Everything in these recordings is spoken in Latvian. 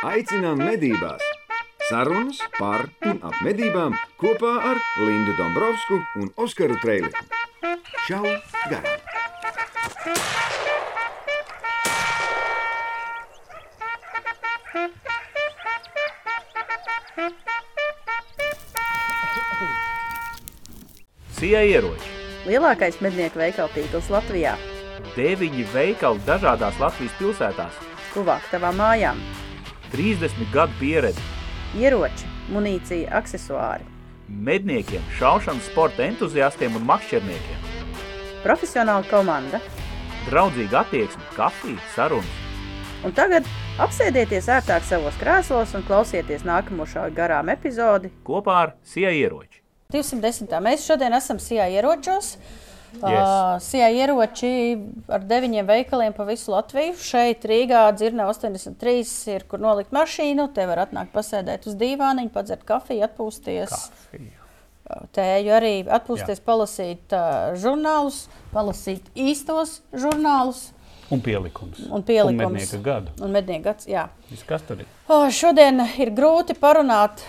Aicinām medībās! Sarunas par un ap medībām kopā ar Lindu Dombrovskiju un Oskaru Trēliņu. Čau! Garām! Sija ieroči. Lielākais mednieku veikalu tīkls Latvijā. Deviņi veikali dažādās Latvijas pilsētās. Tuvāk tavām mājām. 30 gadu pieredze. Ieroči, munīcija, aksesuāri. Medniekiem, šaušanas sporta entuziastiem un makšķerniekiem. Profesionāla komanda. Draudzīga attieksme, kafija, sarunas. Un tagad apsēdieties ērtāk savos krēslos un klausieties nākamo šā garām epizodi. Kopā ar Sija ieroči. 210. Mēs šodien esam Sijā ieročos. Yes. Uh, Sijā ieroči ar deviņiem veikaliem pa visu Latviju. Šeit Rīgā dzirnā 83 ir, kur nolikt mašīnu. Te var atnākt pasēdēt uz dīvāniņu, padzert kafiju, atpūsties. Kafija. Tēju arī atpūsties, Jā. palasīt uh, žurnālus, palasīt īstos žurnālus. Un pielikums. Un pielikums. Un mednieka gadu. Un mednieka gads, jā. Viss, kas tur ir? O, šodien ir grūti parunāt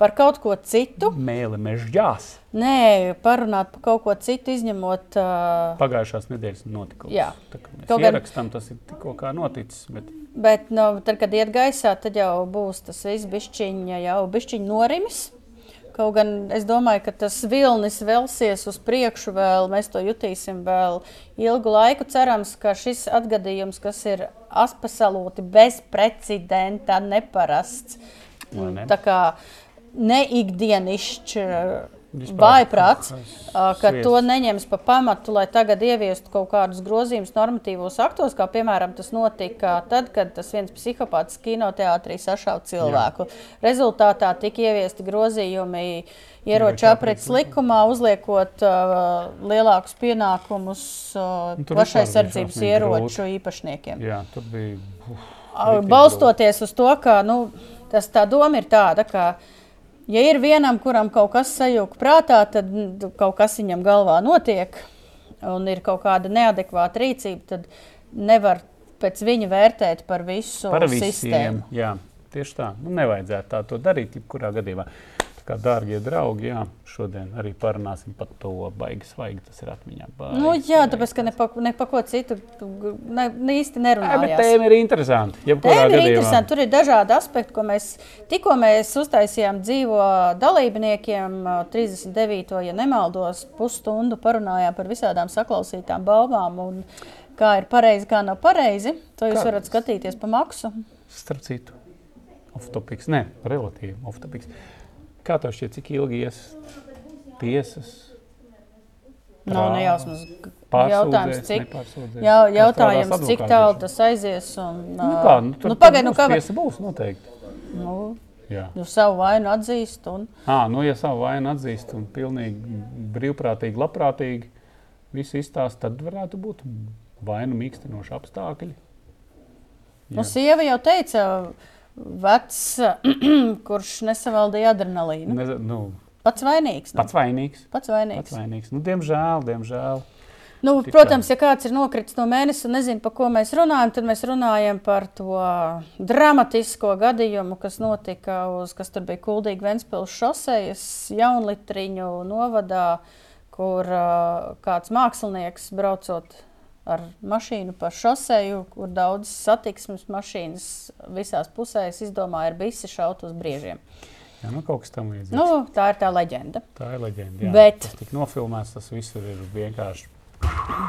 par kaut ko citu. Mēle mežģās. Nē, parunāt par kaut ko citu, izņemot. Uh, Pagājušās nedēļas notikums. Jā. Tā kā mēs Kaut gan- ierakstām, tas ir tikko kā noticis. Bet... bet, nu, tad, kad iet gaisā, tad jau būs tas viss bišķiņa, jau bišķiņa norimis. Kaut gan es domāju, ka tas vilnis velsies uz priekšu, vēl mēs to jutīsim vēl ilgu laiku. Cerams, ka šis atgadījums, kas ir absolūti bezprecedenta, neparasts, ne? tā kā neikdienišķs Vispār vājprāts, kaut kāds ā, ka to neņems par pamatu, lai tagad ieviestu kaut kādus grozījumus normatīvos aktos, kā piemēram tas notika tad, kad tas viens psihopāts kinoteātrī sašāva cilvēku. Jā. Rezultātā tika ieviesti grozījumi ieroču aprits likumā, uzliekot uh, lielākus pienākumus uh, bija šausmīgi ieroču īpašniekiem. Jā, bija. Uf, balstoties uz to, ka nu, tas, tā doma ir tāda, ka, ja ir vienam, kuram kaut kas sajūta prātā, tad kaut kas viņam galvā notiek, un ir kaut kāda neadekvāta rīcība, tad nevar pēc viņa vērtēt par visu Par visiem. sistēmu. Jā, tieši tā. Nu, nevajadzētu tā darīt, jebkurā gadījumā. Kā, dārgie draugi, jā, šodien arī parunāsim par to baigi svaigi. Tas ir atmiņā. Baigi, Nu, jā, svaigi. tāpēc, ka ne pa, ne pa ko citu ne, ne īsti Jā, bet tēma ir interesanta. jebkurā Tēma ir interesanta. Tur ir dažādi aspekti, ko mēs tikko mēs uztaisījām dzīvo dalībniekiem. ā, 39. ja nemaldos, pusstundu parunājām par visādām saklausītām balvām. un Kā ir pareizi, kā nav pareizi. To jūs Kā? varat skatīties pa maksu. Starp citu, off-topics. Nē, relatīvi off-topics. Kā tev šķiet, cik ilgi ies tiesas? Nav nejausmas. Jautājums, cik, jā, jautājums, cik tālu tas aizies. Un, Nu, kā, nu, tur, nu, pagaid, nu, būs kā, tiesa būs noteikti. nu, Jā. nu, savu vainu atzīst. Un, À, nu, ja savu vainu atzīst un pilnīgi brīvprātīgi, labprātīgi visu izstāst, tad varētu būt vainu mīkstinoši apstākļi. Nu, sieva jau teica, vecs, kurš nesavaldīja adrenalīnu. Ne, nu, Pats vainīgs. Nu, pats vainīgs. pats vainīgs. Pats vainīgs. Nu, diemžēl, diemžēl. Nu, Tik protams, ja kāds ir nokritis no mēneša un nezina, par ko mēs runājam, tad mēs runājam par to dramatisko gadījumu, kas notika uz, kas tur bija Kuldīga Ventspils šosejas jaunlitriņu novadā, kur uh, kāds mākslinieks braucot ar mašīnu pa šoseju, kur daudz satiksmes mašīnas visās pusēs izdomāja ar bisi šaut uz briežiem. Jā, nu, kaut kas tam līdzīgs. Nu, tā ir tā leģenda. Tā ir leģenda. jā. Bet- Tas tika nofilmēts, tas viss ir vienkārši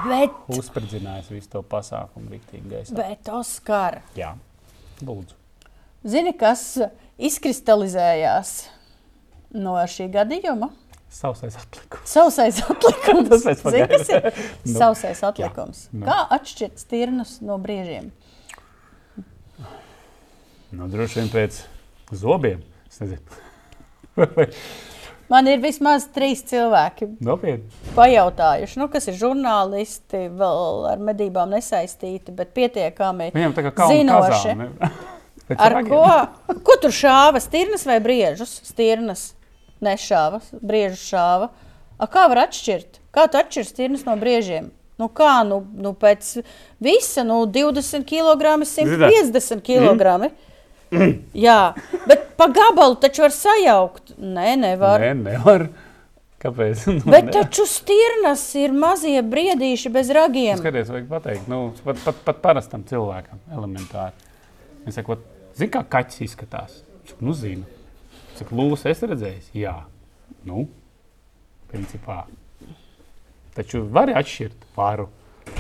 Bet, uzspridzinājis visu to pasākumu rīktīgi gaisā. bet Oskar, Jā, lūdzu. Zini, kas izkristalizējās no šī gadījuma? Sausais atlikums. Sausais atlikums. Tas pēc Zini, kas ir Nu, sausais atlikums? nu. Kā atšķirt stirnus no briežiem? Nu, droši vien pēc zobiem. Man ir vismaz trīs cilvēki Nopietni. pajautājuši, nu, kas ir žurnālisti, vēl ar medībām nesaistīti, bet pietiekami Viņam kā zinoši. kazā, Ar ko? Ko tur šāva? Stirnas vai briežus? Stirnas nešāva, briežus šāva. A, kā var atšķirt? Kā tu atšķirs stirnas no briežiem? Nu kā, nu, nu pēc visa, nu 20 kg, 150 kg. Jā, bet pa gabalu taču var sajaukt. Nē, nevar. Nē, nevar. Kāpēc? Nu, Bet ne. taču stirnas ir mazie briedīši bez ragiem. Skaties, vajag pateikt, nu, pat, pat, pat parastam cilvēkam, elementāri. Viņš saka, zini, kā kaķis izskatās. Nu, zinu. Saka, lūs, es redzēju, jā. Nu, principā. Taču vari atšķirt varu.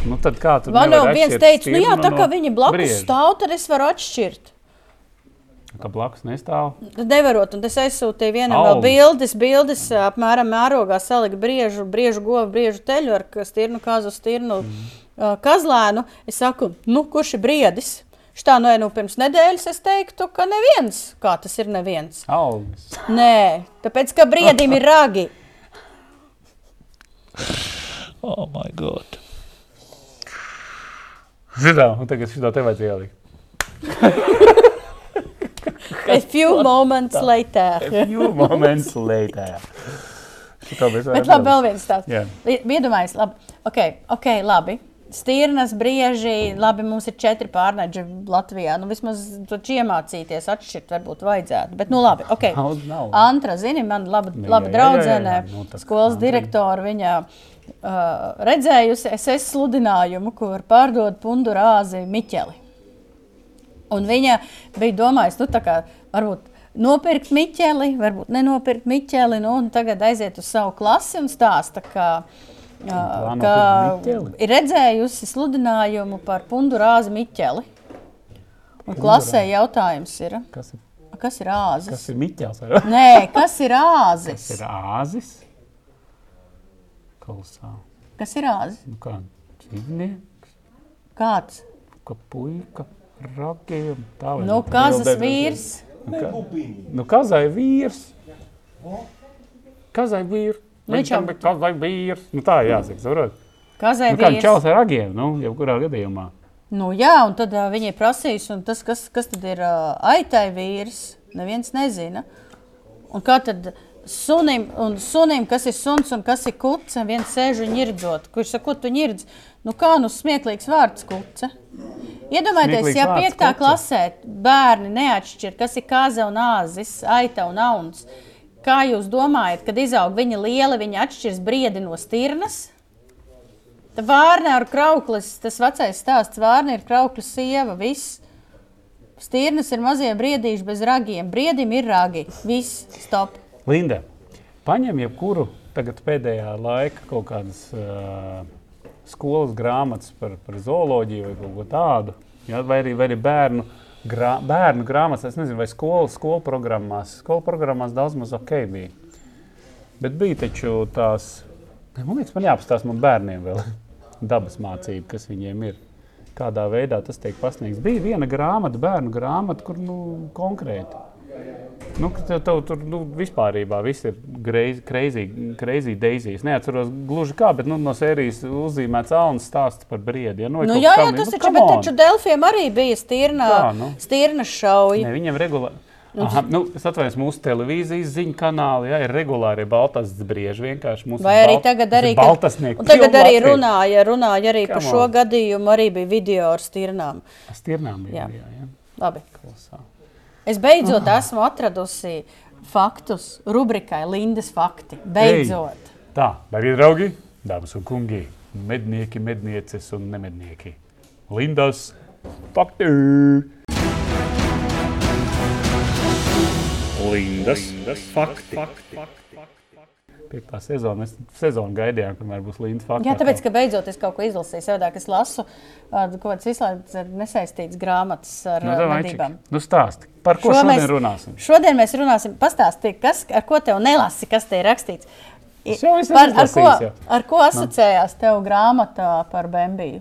Nu, tad kā tu Man jau viens teica, nu jā, tā kā no viņi blakus brieža? stāv, tad es varu atšķirt. Kā blakus nestāv. Nevarot, un es aizsūtīju vienam vēl Augus. bildes, bildes apmēram mērogā salika briežu, briežu govu, briežu teļu ar stirnu, kazu, stirnu, mm. kazlēnu. Es saku, nu, kurš ir briedis? Šitā no nu, pirms nedēļas es teiktu, ka neviens. Kā tas ir neviens? Augs. Nē, tāpēc, ka briedim ir ragi. Oh, my God. Zinām, un tagad šitā te vajadzēja ielikt. A few moments later. A few moments later. Bet labi, vēl viens tāds. Jā. Iedomājieties, labi. Okay, ok, labi. Stirnas, brieži, labi, mums ir četri pārneģi Latvijā. Nu, vismaz tur iemācīties, atšķirt, varbūt vajadzētu. Bet, nu, labi, ok. Daudz nav. Antra, zini, man laba, laba draudzene. Nu, skolas direktora, viņa uh, redzējusi SS sludinājumu, kur pārdod pundu rāzi Miķeli. Un viņa bija domājusi, nu, tā kā varbūt nopirkt miķeli, varbūt nenopirkt miķeli, nu, un tagad aiziet uz savu klasi un stāsta, ka, plāno ka ir redzējusi sludinājumu par pundu rāzi miķeli. Un klasē jautājums ir, Kas ir, kas ir āzis? kas ir Miķels? vai? Nē, kas ir āzis? Tas ir āzis. Kolosāli. Kas ir āzis? Nu, kā dzīvnieks, Kāds? kā puika, ragiem. Tā vajag Nu, būt kazas vīrs. Nu, ka, nu, kazai vīrs. Kazai vīrs. Nu, viņš jau- bija kazai vīrs. Nu, tā jāsaka, saprot. Kazai Nu, kā čels ar ragiem, nu, jebkurā gadījumā. Nu, jā, un tad uh, viņi prasīs, un tas, kas, kas tad ir uh, aitai vīrs, neviens nezina. Un kā tad sunim, un sunim, kas ir suns un kas ir kuce, viens sēž un ņirdzot. Kurš saka, ko tu ņirdz? Nu, kā nu smieklīgs vārds kuce? Iedomājieties, ja piektā klasē bērni neatšķir, kas ir kāza un āzis, aita un auns. Kā jūs domājat, kad izaug viņa liela, viņa atšķirs briedi no stirnas? Tā vārna ar krauklis, tas vecais stāsts, vārna ir krauklis sieva, viss. Stirnas ir mazie briedīši bez ragiem, briedim ir ragi, viss, stop. Linda, paņem jebkuru tagad pēdējā laika kaut kādas uh, skolas grāmatas par, par zooloģiju vai kaut ko tādu. Ja? Vai, arī, vai arī bērnu, grā, bērnu grāmatas, es nezinu, vai skolas skolu programmās. Skolu programmās daudz maz ok bija. Bet bija taču tās, ne, man liekas, man jāapstāsta man bērniem vēl dabas mācība, kas viņiem ir. Kādā veidā tas tiek pasniegts. Bija viena grāmata, bērnu grāmata, kur nu, konkrēti Nu, tev, tur nu, vispār viss ir greizi deizī. Es neatceros gluži kā, bet nu, no sērijas uzzīmēts Alans stāsts par briedi. Ja? Nu, Nu, jā, jā, ir, tas nu, taču, taču Delfiem arī bija stirna, Tā, nu. stirna šauja. Ne, viņam regulāri. Aha, nu, es atvainojos, mūsu televīzijas ziņu kanālā ja, ir regulāri baltas brieži. Vai arī tagad arī, kad- tagad arī runāja, runāja arī par Come šo on. gadījumu, arī bija video ar stirnām. Stirnām bija. Jā. Jā. Jā, Labi. Klausā. Es beidzot esmu atradusi faktus rubrikai Lindas fakti. Beidzot. Tā, darbie draugi, dāmas un kungi, mednieki, mednieces un nemednieki. Lindas fakti! Lindas, Lindas fakti. Piektā sezona. Mēs sezonu gaidījām, kamēr būs Lindas fakti. Jā, tāpēc, ka beidzot es kaut ko izlasīju. Savādāk es lasu uh, kaut kādas izslēgtas, ar nesaistītas grāmatas ar Nu, nu, medībām. Čik. nu stāsti, par ko Šo šodien mēs- runāsim? Šodien mēs runāsim, pastāstīsim, kas, ar ko tev nelasi, kas te ir rakstīts. Par, ar, ko, jau. ar ko asociējās tev grāmata par Bembiju?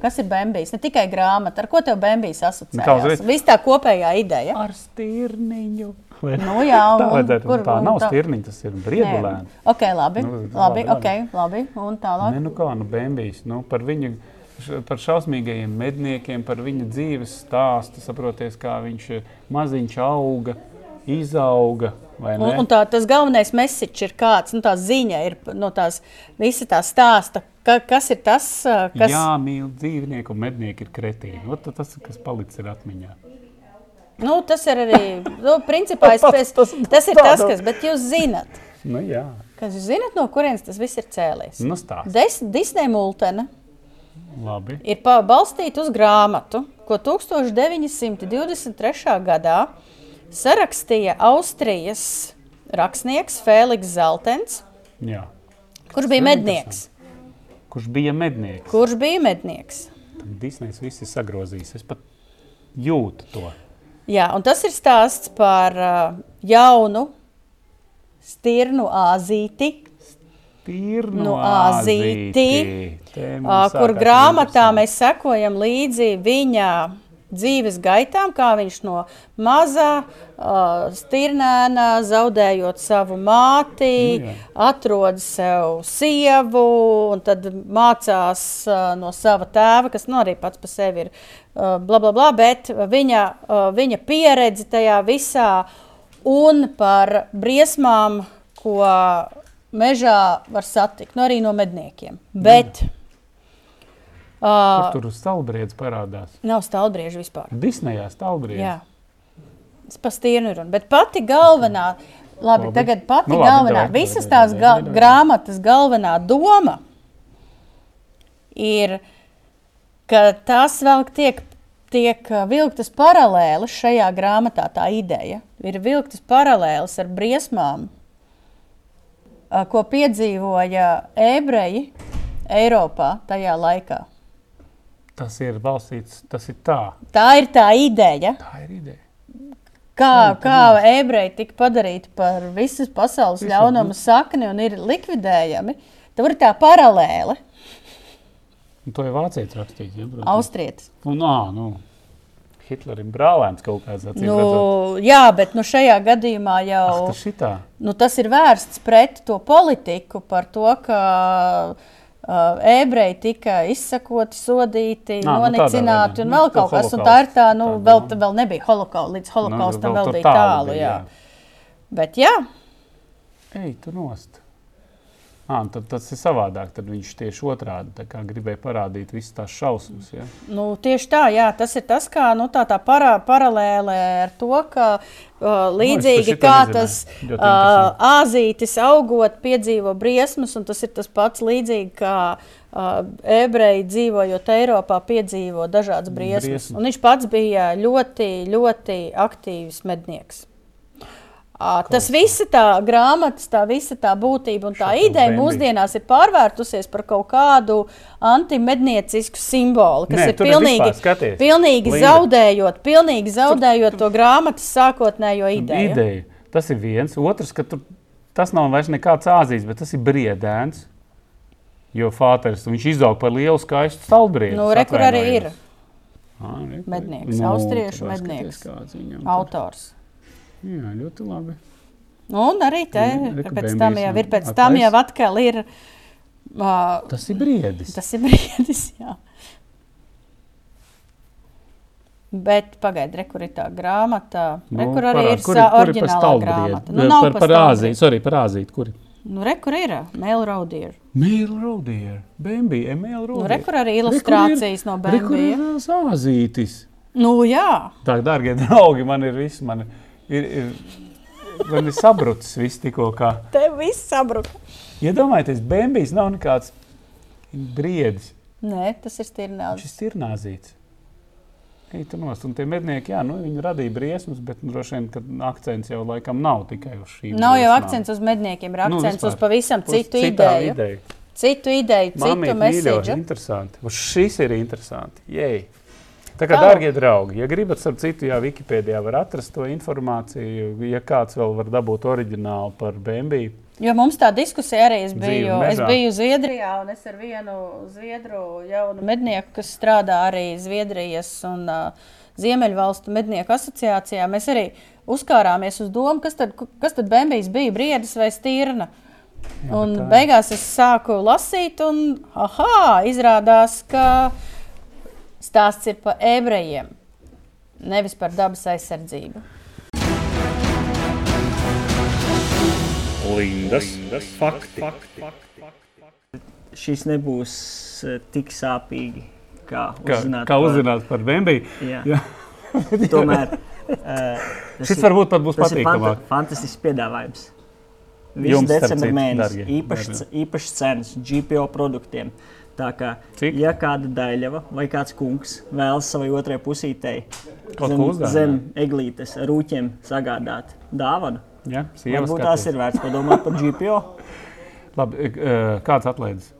Kas ir Bembijs? Ne tikai grāmata, ar ko tev Bembijs Nu, asociējās? uzreiz? Viss tā kopējā ideja. Ar stirniņu. Vai? Nu, jā, tā un vajadzētu. kur- Kur, tā nav tā- stirniņa, tas ir briedulēns. Ok, labi. Nu, labi, labi, labi. okay, labi. Un tālāk. Ne, nu kā, nu, Bembijs, nu, par viņu, par šausmīgajiem medniekiem, par viņa dzīves stāstu, saproties, kā viņš eh, maziņš auga, izauga? Un, un tā, tas galvenais message ir kāds, nu, tā ziņa ir no tās visa tā stāsta, ka, kas ir tas, ā, kas Jā, mīl dzīvnieku, mednieki ir kretīni. Ot, tas, kas palicis ir atmiņā. Nu, tas ir arī. Nu, principā, es, es, Tas- tas ir tas, nu. kas. Bet jūs zinat, Nu, jā, kas jūs zinat no kurienes tas viss ir cēlies? nu Disneja multene Labi. ir balstīta uz grāmatu, ko 1923. gadā sarakstīja Austrijas rakstnieks Fēliks Zeltens, Jā. kurš bija mednieks. Kurš bija mednieks? Kurš bija mednieks? Tad Disney's viss ir sagrozījis. Es pat jūtu to. Jā, un tas ir stāsts par uh, jaunu stirnu āzīti, Pirnu Nu, āzīti, Te uh, kur grāmatā mēs sekojam līdzi viņa dzīves gaitām, kā viņš no mazā uh, stirnēna, zaudējot savu māti, Nu, atrod sev sievu un tad mācās uh, no sava tēva, kas nu, arī pats par sevi ir uh, bla, bla, bla, bet viņa, uh, viņa pieredze tajā visā un par briesmām, ko mežā var satikt, nu, arī no medniekiem. Bet Kur uh, tur stalbriedz parādās. nav stāvbrieži vispār. Disneyā stalbriedz. Jā. Es par stīnu runu. Bet pati galvenā, labi, Labi. tagad pati Nu, labi, galvenā, davai, visas tās davai, ga davai, davai. grāmatas galvenā doma ir, ka tās vēl tiek, tiek vilktas paralēlas šajā grāmatā. Tā ideja ir vilktas paralēlas ar briesmām, ko piedzīvoja ebreji Eiropā tajā laikā. Tas ir balstīts, tas ir tā. Tā ir tā ideja. Tā ir ideja. Kā, kā ebreji tika padarīti par visas pasaules Visu- ļaunumu sakni un ir likvidējami, tur ir tā paralēle. Un to jau vācietis rakstījis. Ja, protams. Austrietis. Un, ā, nu, Hitlerim brālēns kaut kāds acīm Nu, jā, bet nu, šajā gadījumā jau Ah, tas nu, tas ir vērsts pret to politiku, par to, ka uh, ebreji tika izsakoti, sodīti, Nā, nu, nonicināti veidā. un Nu, vēl kaut kas. Un tā ir tā, nu, holokausts, vēl, vēl nebija holokausta, līdz holokaustam Nu, vēl tur bija tālu. bija, Jā. Bet jā, Ej, tu nost. À, tad tas ir savādāk. Tad viņš tieši otrādi gribēja parādīt visas tās šausmas. Ja? Nu, tieši tā, jā, tas ir tas, kā nu, tā, tā para, paralēlē ar to, ka uh, līdzīgi Nu, kā tas uh, āzītis augot, piedzīvo briesmas, un tas ir tas pats līdzīgi kā uh, ebreji dzīvojot Eiropā, piedzīvo dažādas briesmas. Briesmas. Un viņš pats bija ļoti, ļoti aktīvs mednieks. Tas viss, tā grāmatas, tā visa tā būtība un tā Šāds ideja mūsdienās ir pārvērtusies par kaut kādu antimedniecisku simbolu, kas Nē, ir tur ir pilnīgi, vispār, pilnīgi Linda. zaudējot, pilnīgi zaudējot to grāmatas sākotnējo ideju. Ideja. Tas ir viens. Otrs, ka tur, tas nav vairs nekāds āzijas, bet tas ir briedēns. Jo Fāters viņš izaug par lielu skaistu stalbriedu. Nu, re, kur arī ir Mednieks, austriešu Nu, mednieks. Autors. autors. Jā, ļoti labi. Nu, un arī te, Nu, re, ka pēc tam jau ir, pēc tam jau atkal ir, uh, Tas ir briedis. tas ir brīdis, jā. Bet pagaidi, re, kur ir tā grāmata, re, kur arī parādi, ir kur sa kur par oriģinālā stalbriedu? grāmata. Nu, nav par, pa par āziju, sorry, par āziju. Kur ir? Nu, re, kur ir Mail Roadier. Mēl Rodier, Bambi, Emēl Rodier. Nu, re, kur arī ilustrācijas no Re, kur ir Bambija. tās āzītis. Nu, jā. Tā, dārgie draugi, man ir viss, man ir, ir, man ir sabrucis viss tikko kā. Tev viss sabruka. Iedomājieties, Bambijs nav nekāds briedis. Nē, tas ir stirnāts. Šis ir nāzīts. Ej, tu nost. Un tie mednieki, jā, nu, viņi radīja briesmas, bet nu, droši vien, ka akcents jau laikam nav tikai uz šīm. Nav jau briesmām. akcents uz medniekiem, ir Nu, akcents uz vispār. pavisam Uz citu ideju. ideju. Citu ideju, citu mēsīju. interesanti. Un šis ir interesanti. Jej. Tā kā, dārgie draugi, ja gribat, starp citu, jā, Wikipēdijā var atrast to informāciju. Ja kāds vēl var dabūt oriģinālu par Bambiju, Jo mums tā diskusija arī es biju. Es biju Zviedrijā, un es ar vienu zviedru jaunu mednieku, kas strādā arī Zviedrijas un uh, Ziemeļvalstu mednieku asociācijā. Mēs arī uzkārāmies uz domu, kas tad, kas tad Bambijs bija, briedis vai stirna. Jā, Un tā beigās es sāku lasīt, un aha, izrādās, ka stāsts ir par ebrejiem, nevis par dabas aizsardzību. Lindas, Lindas fakti. fakti. šis nebūs eh, tik sāpīgi, kā Kā, uzzināt. kā par- uzzināt par Bambiju? Jā. Jā. Tomēr uh, Šis varbūt pat būs ir patīkamāk. fantastisks piedāvājums. Jums, Visu decembra mēnesi īpašas cenas GPO produktiem. Tā kā, Cik? ja kāda daļava vai kāds kungs vēlas savai otrai pusītei zem, zem eglītes ar rūķiem sagādāt dāvanu, sievas varbūt tās ir vērts padomāt par GPO Labi, eh, kāds atlaides?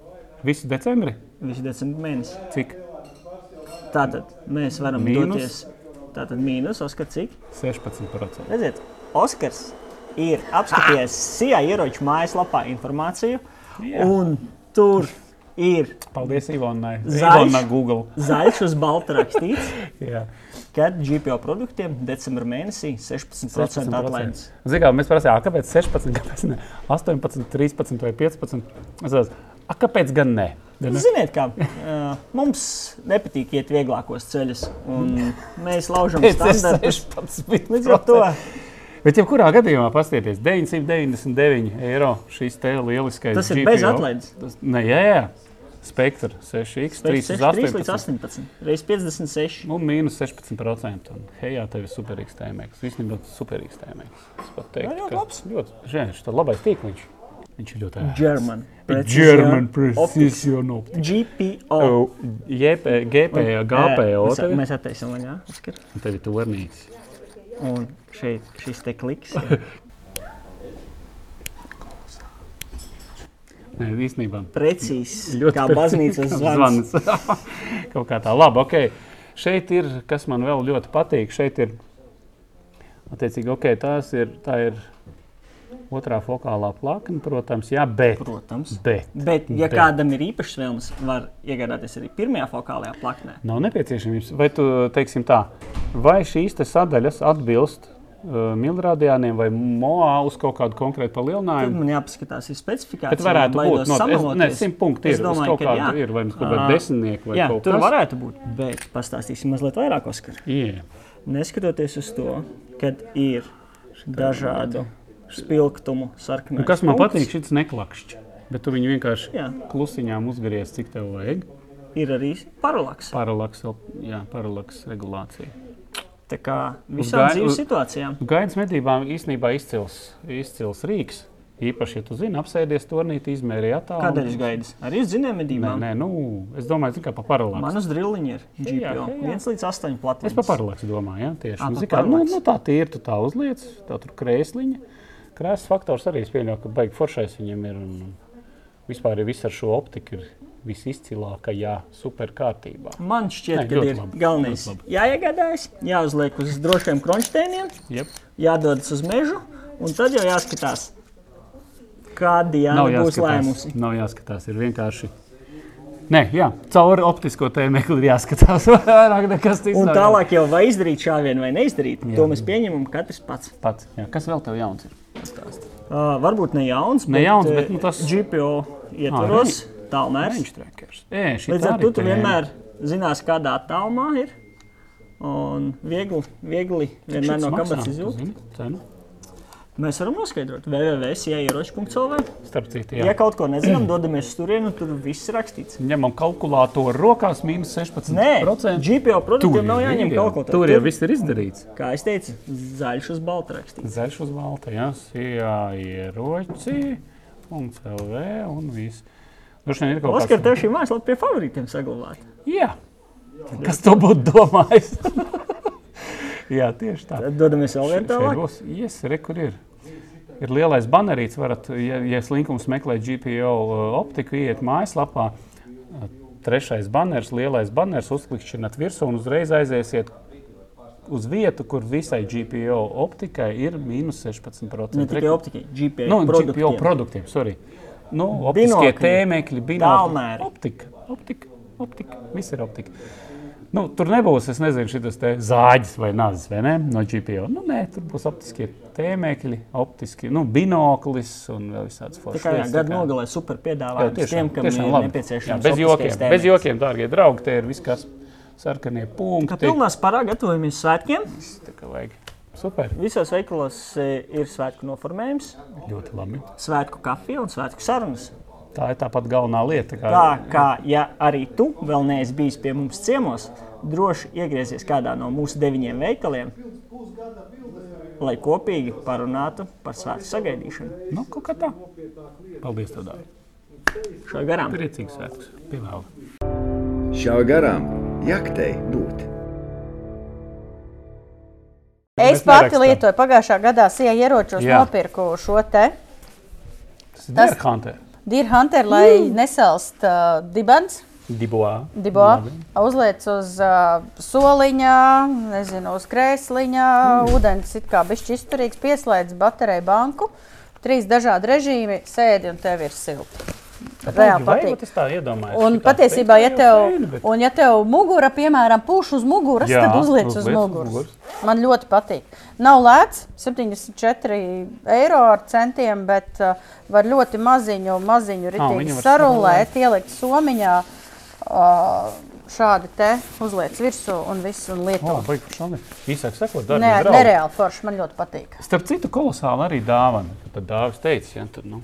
Visu decembri? visu decembra mēnesi. Cik? Tātad mēs varam Mīnus? doties. Tātad mīnus, Oskar, cik? 16%. Redziet, Oskars ir apskatījies SIA ieroču mājaslapā informāciju, Jā. un tur ir Paldies Ivonai. Zaļš. Zaļš uz balta rakstīts, Jā. ka GPO produktiem decembra mēnesī 16% atlaides. Zinām, mēs prasījām, kāpēc 16, kāpēc ne 18, 13 vai 15. Es a, kāpēc gan ne? Gan ne? Ziniet, kā uh, mums nepatīk iet vieglākos ceļus, un mēs laužam standartus. 16. Līdz ar to Bet, ja kurā gadījumā paskatieties, 999 eiro šis te lieliskais tas ir GPO. bez atlaides. Tas, ne, jā, jā. Spektra 6x, 3 uz 3 līdz 18. 18, reizes 56. Nu, mīnus 16%. Un, hei, jā, tev ir superīgs tēmēks. Īstenībā tas ir superīgs tēmēks. Es pat teiktu, Jā, ļoti labs. Ļoti, žēl, šis ir labais tīkliņš. Viņš ir ļoti ērts. German. German. Precision Optics. GPO. Oh, GP, GPO. Ir? mēs attaisām vaļā. Oskar. Un Tev ir tornīts. Un šeit šis te kliks. Nē, īstenībā. Precīzi. Ļoti Kā baznīcas zvans. zvans. Kaut kā tā, labi. Okay. Šeit ir, kas man vēl ļoti patīk. Šeit ir, attiecīgi, okay, tās ir, tā ir otrā fokālā plakne, protams, jā, bet. Protams. bet Bet, ja Bet. kādam ir īpašs vēlmes, var iegādāties arī pirmajā fokālajā plaknē. Nav nepieciešamības. Vai tu teiksim tā, vai šīs te sadaļas atbilst uh, milrādījāniem vai moā uz kaut kādu konkrētu Tad palielinājumu? man jāpaskatās, ir specifikācija. Bet varētu būt, no, es, ne, samaloties. simt punkti Es ir, uz domāju, ka jā. ir, vai nu kaut kāda desmitnieka vai Jā, kaut kas. varētu būt. Bet pastāstīsim mazliet vairāk, Oskar. Jā. Neskatoties uz to, ka ir dažādu spilgtumu sarkanu. Nu, kas man patīk, šis neklakšķis. Bet tu viņu vienkārši Jā. klusiņām uzgriez, cik tev vajag. Ir arī paralaks. Paralaks, jā, paralaks regulācija. Tā kā gai- visām uz- dzīves situācijām. Gaidas medībām īstenībā izcils, izcils rīks. Īpaši, ja tu zini, apsēdies turnītī, izmērīji attālumu. Kādēļ jūs gaidat? Arī uz zinām Nē, medībām. nē, nu, es domāju, kā pa paralaksu. Man uz driliņa ir Jā, GPO. jā. 1 līdz 8 platības. Es par paralaksu domāju, ja, tieši. Ā, Nu, par zini kā, nu, paralaksu. nu, tā ir, tu tā uzliec, tā tur krēsliņa. Krēsls faktors arī es pieļauju, ka baigi foršais viņam ir. Un vispār ir viss ar šo optiku ir visizcilākajā superkārtībā. Man šķiet, ka ir labi, galvenais jāiegādājas, jāuzliek uz drošiem kronšteiniem, Jep. jādodas uz mežu, un tad jau jāskatās, kāda Diana būs lēmusi. Nav jāskatās, ir vienkārši. Nē, jā, caur optisko tēmekli ir jāskatās vairāk nekas cits. Un tālāk jau vai izdarīt šāvienu vai neizdarīt, Jā. to mēs pieņemam katrs pats. Pats, jā. Kas vēl tev jauns ir? Pastāsti. Uh, varbūt ne jauns, Ne jauns, eh, bet, nu, tas- GPO ietvaros tālmērs. Trackers. Ē, šī Līdz tā ar to tu vienmēr zinās, kādā attālumā ir. Un viegli, viegli vienmēr no kabatas izjūt. cenu? Mēs varam noskaidrot, www.ieroči.cl. Starp citu, Ja jā. kaut ko nezinām, dodamies uz turieni, tur viss ir rakstīts. Ņemam kalkulātoru rokās, mīnus 16%. Nē, GPO produktiem nav jāņem ir, jā. kalkulātors. Tur jau viss ir izdarīts. Kā es teicu, zaļš uz balta rakstīts. Zaļš uz balta, jā, jā, ieroci, punkts LV un viss. Oskar, tev šī mājaslapa pie favorītiem saglabāta. Jā, kas to būtu domājis? jā, tieši tā. Tad dodamies vēl vien Šeit tālāk. yes, re, ir. Ir lielais banerīts, varat, ja, ja slinkums meklē GPO uh, optiku, iet mājaslapā. uh, Trešais banners, lielais banners, uzklikšķināt virsū un uzreiz aiziesiet uz vietu, kur visai GPO optikai ir mīnus 16%. Ne tikai optikai, GPO Nu, GPO produktiem. produktiem, sorry. Nu, optiskie Binokļi, tēmekļi, tālmēri. Optika, optika, optika, viss ir optika. Nu, tur nebūs, es nezinu, šis zāģis vai nāzis, vai ne? No GPO. Nu, nē, tur būs optiskie tēmekļi, optiski, nu, binoklis un vēl visādas kā gadu tā kā- nogalē super piedāvājums tiem, kam tiešām ir labi. nepieciešams. Jā, bez jokiem, tēmeklis. bez jokiem, dārgie draugi, te ir viss, kas sarkanie Kā punkti. pilnā spārā gatavojamies svētkiem. Tā kā vajag. Super, Visos veikalos e, ir svētku noformējums, ļoti labi. svētku kafija un svētku sarunas. Tā ir tāpat galvenā lieta. Kā, Tā kā, ja arī tu vēl neesi bijis pie mums ciemos, droši iegriezies kādā no mūsu deviņiem veikaliem, lai kopīgi parunātu par svētku sagaidīšanu. Nu, kaut kā tā. Paldies, tev, Dārvid. Šā garām. Priecīgs svētkus. Pievēl. Šā garām jaktei būt. Es pati nerakstam. lietoju pagājušā gadā SIA ieročos, Jā. nopirku šo te Tas ir Hunter. Deer Hunter, lai mm. nesalst uh, dibens. Diboā. Dibo uzliec uz uh, soliņa, nezinu, uz krēsliņa, mm. ūdens it kā bišķi izturīgs, pieslēdz bateriju banku, trīs dažādi režīmi, sēdi un tev ir silti. Reāli patīk. Es tā iedomājos. Un patiesībā, ja tev, fēni, bet- un ja tev mugura, piemēram, pūš uz muguras, Jā, tad uzliec uz muguras. muguras. Man ļoti patīk. Nav lēts, 74 eiro ar centiem, bet uh, var ļoti maziņu, maziņu ritīgi var sarulēt, ielikt somiņā, uh, šādi te uzliec virsū un viss un O, lieto. baigi par šādi. Īsāk sakot, Nē, nereāli forši, man ļoti patīk. Starp citu, kolosāli arī dāvana. Tad dāvis teica, ja tur nu,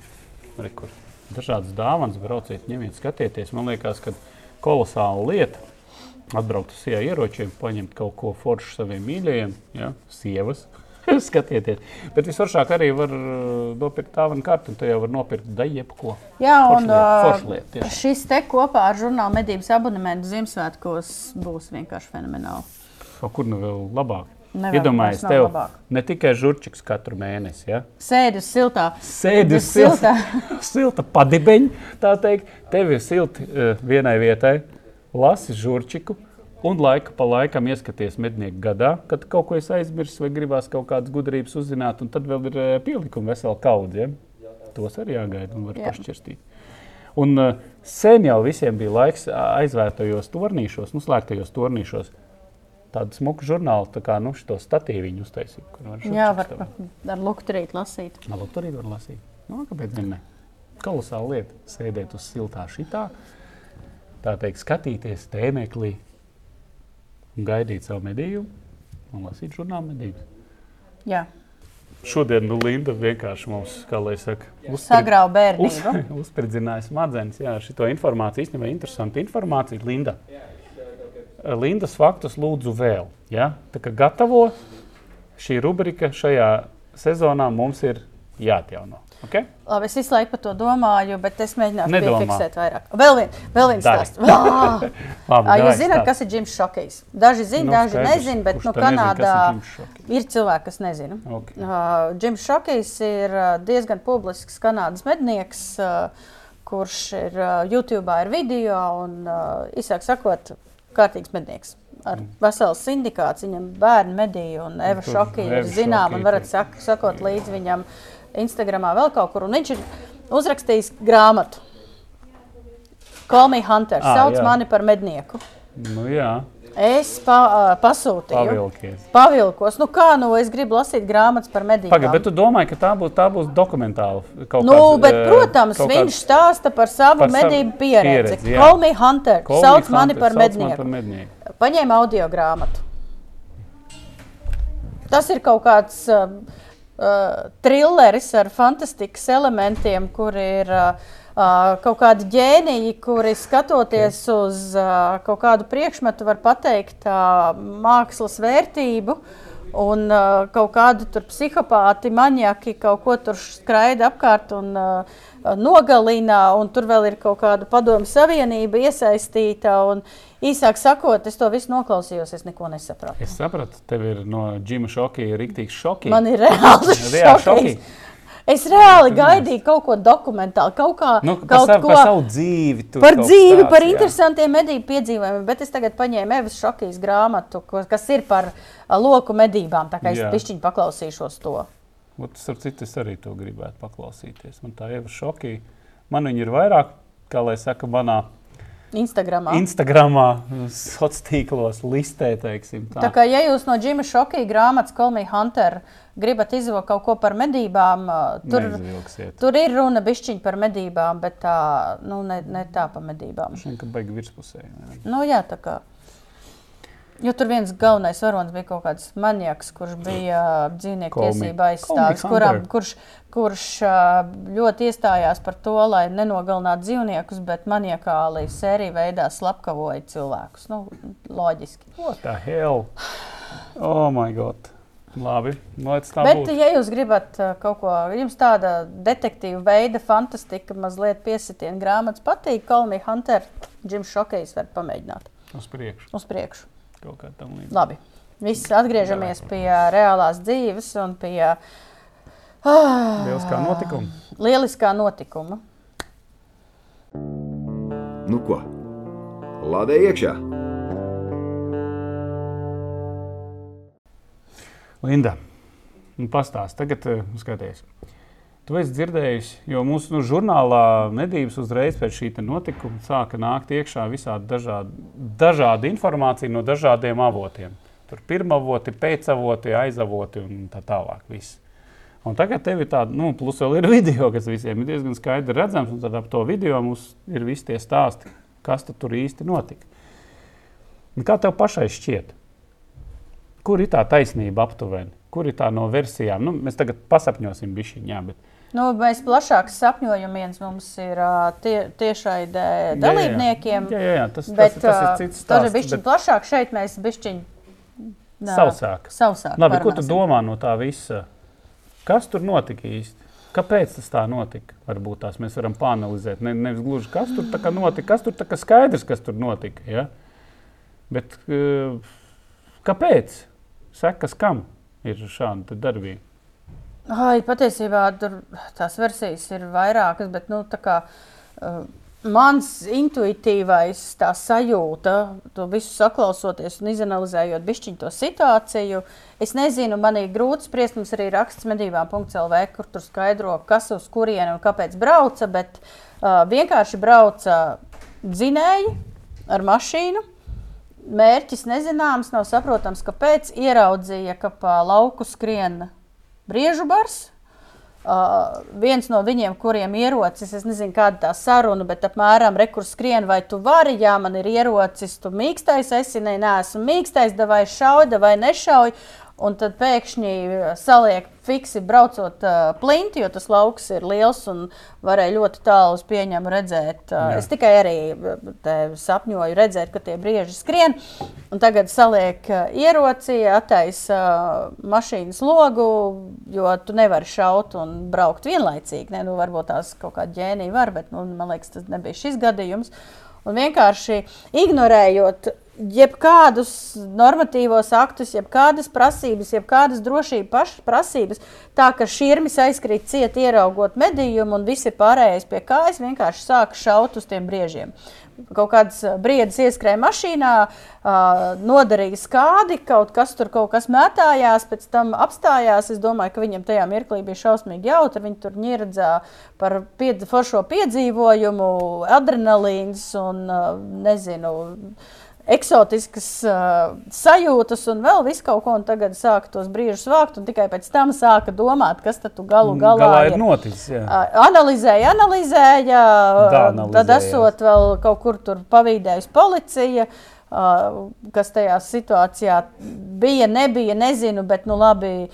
re, kur dažādas dāvanas brauciet, ņemiet, skatieties. Man liekas, ka kolosāla lieta atbraukt uz sijā ieročiem, paņemt kaut ko foršu saviem mīļajiem, ja, sievas. Skatieties, bet visvaršāk arī var uh, nopirkt tādu kartu, un te jau var nopirkt daļu jebko. Jā, un forša lieta, tieši. šis te kopā ar žurnāla medības abonementu Ziemassvētkos būs vienkārši fenomenāli. O, kur nu vēl labāk? Iedomājieties, tev labāk. ne tikai žurčiks katru mēnesi, ja? Sēdi uz siltā. sēdi uz Uz silta, padibeņa, tā teikt, tev ir silti uh, vienai vietai, lasi žurčiku. Un laika pa laikam ieskaties mednieku gadā, kad kaut ko es aizmirsu, vai gribās kaut kādas gudrības uzzināt, un tad vēl ir uh, pielikumi vesela kaudze. Ja? Tos arī jāgaida un var Jā. pašķirstīt. Un uh, sen jau visiem bija laiks aizvērtajos tornīšos, nu, slēgtajos tornīšos. Tādu smuku žurnālu, tā kā nu, šo statīviņu uztaisīt. var Jā, var pa- ar lukturīt lasīt. Tur arī var lasīt. Nu, kāpēc gan ne? Kolosāla lieta - sēdēt uz siltā šitā, tā teikt, skatīties tēmēklī, un gaidīt savu medījumu un lasīt žurnālu medības. Jā, Šodien nu, Linda vienkārši mums, kā lai saka, sagrauj bērnību. uzspridzināja smadzenes. Jā, šito informāciju īstenībā interesanta informācija. Linda. Lindas faktus lūdzu vēl. Ja? Tā kā gatavo šī rubrika šajā sezonā mums ir jāatjauno. Okay? Labi, es visu laiku par to domāju, bet es mēģināšu Nedomā. piefiksēt vairāk. Vēl, vien, viens Dari. stāsts. Vā! Labi, Ā, Jūs zināt, stāsti. kas ir Jims Šokejs? Daži zina, Nu, daži skaidrs. nezina, bet nu, Kanādā ir Šokejs? ir cilvēki, kas nezina. Okay. Uh, Jims Šokejs ir uh, diezgan publisks kanādas mednieks, uh, kurš ir uh, YouTube ir video un, uh, izsāk sakot, kārtīgs mednieks. Ar veselu sindikātu viņam bērnu medīju, un Eva tur Šokija ir zināma, un varat sak, sakot līdzi viņam Instagramā vēl kaut kur. Un viņš ir uzrakstījis grāmatu. Call me Hunter, Ā, sauc jā. mani par mednieku. Nu, jā, Es pa, pasūtīju. pavilkies. Pavilkos. Nu kā, nu es gribu lasīt grāmatas par medībām. Pagaid, bet tu domā, ka tā būs, tā būs dokumentāla kaut Nu, kāds, bet, protams, kaut viņš kāds- stāsta par savu par savu medību pieredzi. pieredzi, jā. Call me Hunter, Call me sauc mani Hunter, par mednieku. par mednieku. Paņēma audio grāmatu. Tas ir kaut kāds uh, uh, trilleris ar fantastikas elementiem, kur ir uh, uh, kaut kādi ģēniji, kuri skatoties uz uh, kaut kādu priekšmetu, var pateikt uh, mākslas vērtību. Un uh, kaut kādi tur psihopāti, maniaki kaut ko tur skraida apkārt un uh, nogalina, un tur vēl ir kaut kāda padomu savienība iesaistīta. Un, īsāk sakot, es to visu noklausījos, es neko nesapratu. Es sapratu, tev ir no Džima šokija rīktīgs šoks. Man ir reāli šoki. Es reāli gaidīju kaut ko dokumentālu, kaut, kā, nu, kaut savu, ko par savu dzīvi. par dzīvi, stāsti, par jā. interesantiem medību piedzīvojumiem. Bet es tagad paņēmu Evas Šokijas grāmatu, kas ir par loku medībām. Tā kā es pišķiņu paklausīšos to. Ot, Starp citu, es arī to gribētu paklausīties. Man tā ir šokija. Man viņi ir vairāk, kā lai saka, manā Instagramā. Instagramā, sociālos tīklos, listē. Teiksim, tā. Tā kā ja jūs no Džima Šokija grāmatas Kolmija Hunter gribat izvilkt kaut ko par medībām, tur, tur ir runa bišķiņ par medībām, bet tā, nu, ne, ne tā pa medībām. Šodien, ka baigi virspusē. ne? Nu, jā, tā kā. Jo tur viens galvenais varonis bija kaut kāds maniaks, kurš bija dzīvnieku tiesība aizstāvis, kurš, kurš uh, ļoti iestājās par to, lai nenogalinātu dzīvniekus, bet maniakāli sēriju veidā slepkavoja cilvēkus. Nu, loģiski. What the hell? Oh, my God! Labi, tā Bet, būtu. ja jūs gribat uh, kaut ko, jums tāda detektīva veida fantastika, mazliet piesitiena grāmatas patīk, Kalnija Hunter, Džims Šokejs var pamēģināt Uz priekšu. uz priekšu. Kaut kā tam līdzīga. Labi. Viss atgriežamies pie reālās dzīves un pie ah, Lieliskā notikuma. lieliskā notikuma. Nu ko? Lādē iekšā! Linda, nu pastāsti, tagad uh, skaties. Tu esi dzirdējusi, jo mūsu nu, žurnālā medības uzreiz pēc šī te notikuma sāka nākt iekšā visādi dažādi, dažādi informācija no dažādiem avotiem. Tur pirmavoti, pēcavoti, aizavoti un tā tālāk. Viss. Un tagad tev ir tāda, nu, plus vēl ir video, kas visiem ir diezgan skaidri redzams, un tad ap to video mums ir visi tie stāsti, kas tad tur īsti notika. Un kā tev pašai šķiet? Kur ir tā taisnība aptuveni? Kur ir tā no versijām? Nu, mēs tagad pasapņosim bišķiņā, jā, bet Nu, mēs plašāk sapņojam, viens mums ir tie, tiešai dalībniekiem. Jā, jā, jā tas, Bet, tas, tas ir cits Tas ir stāsts. bijis bet plašāk. Šeit mēs bišķiņ, nā, Sausāk. sausāk Labi, ko tu domā no tā visa? Kas tur notika īsti? Kāpēc tas tā notika? Varbūt tās mēs varam panelizēt. Ne, nevis gluži kas tur tā kā notika, kas tur tā kā skaidrs, kas tur notika. Ja? Bet uh, kāpēc? Sekas kam ir šāda darbība? Ai, patiesībā tur tās versijas ir vairākas, bet nu, tā kā, uh, mans intuitīvais tā sajūta, to visu saklausoties un izanalizējot bišķiņu to situāciju, es nezinu, man ir grūti spriest, mums arī raksts medībām.lv, kur tur skaidro, kas uz kurieni un kāpēc brauca, bet uh, vienkārši brauca dzinēji ar mašīnu. Mērķis nezināms, nav saprotams, kāpēc ieraudzīja, ka pa lauku skrien briežu bars. Uh, viens no viņiem, kuriem ierocis, es nezinu, kāda tā saruna, bet apmēram rekurs skrien, vai tu vari, jā, man ir ierocis, tu mīkstais esi, nē, nē, esmu mīkstais, vai šauj, vai nešauj. Un tad pēkšņi saliek fiksi braucot uh, plinti, jo tas lauks ir liels un varēja ļoti tālu uz pieņemu redzēt. Uh, Jā. es tikai arī uh, sapņoju redzēt, ka tie brieži skrien. Un tagad saliek uh, ieroci, attaisa uh, mašīnas logu, jo tu nevari šaut un braukt vienlaicīgi. Ne? Nu, varbūt tās kaut kāda ģēnija var, bet nu, man liekas, tas nebija šis gadījums. Un vienkārši ignorējot jebkādus normatīvos aktus, jebkādas prasības, jebkādas drošības prasības, tā ka šķirmis aizkrīt ciet, ieraugot medījumu, un viss ir pārējais pie kājas, vienkārši sāk šaut uz tiem briežiem. Kaut kāds ā, briedis ieskrēja mašīnā, ā, nodarīja skādi, kaut kas tur kaut kas mētājās, pēc tam apstājās. Es domāju, ka viņam tajā mirklī bija šausmīgi jautri. Viņi tur ņirdzā par pied, foršo piedzīvojumu, adrenalīns un ā, nezinu. Eksotiskas uh, sajūtas un vēl visu kaut ko, tagad sāka tos brīžus vākt, un tikai pēc tam sāka domāt, kas tad galu galā Galā ir ir. noticis. jā. Ā, Analizēja, analizēja, Daanalizējās. tad esot vēl kaut kur tur pavīdējusi policija, ā, kas tajā situācijā bija, nebija, nezinu, bet nu labi,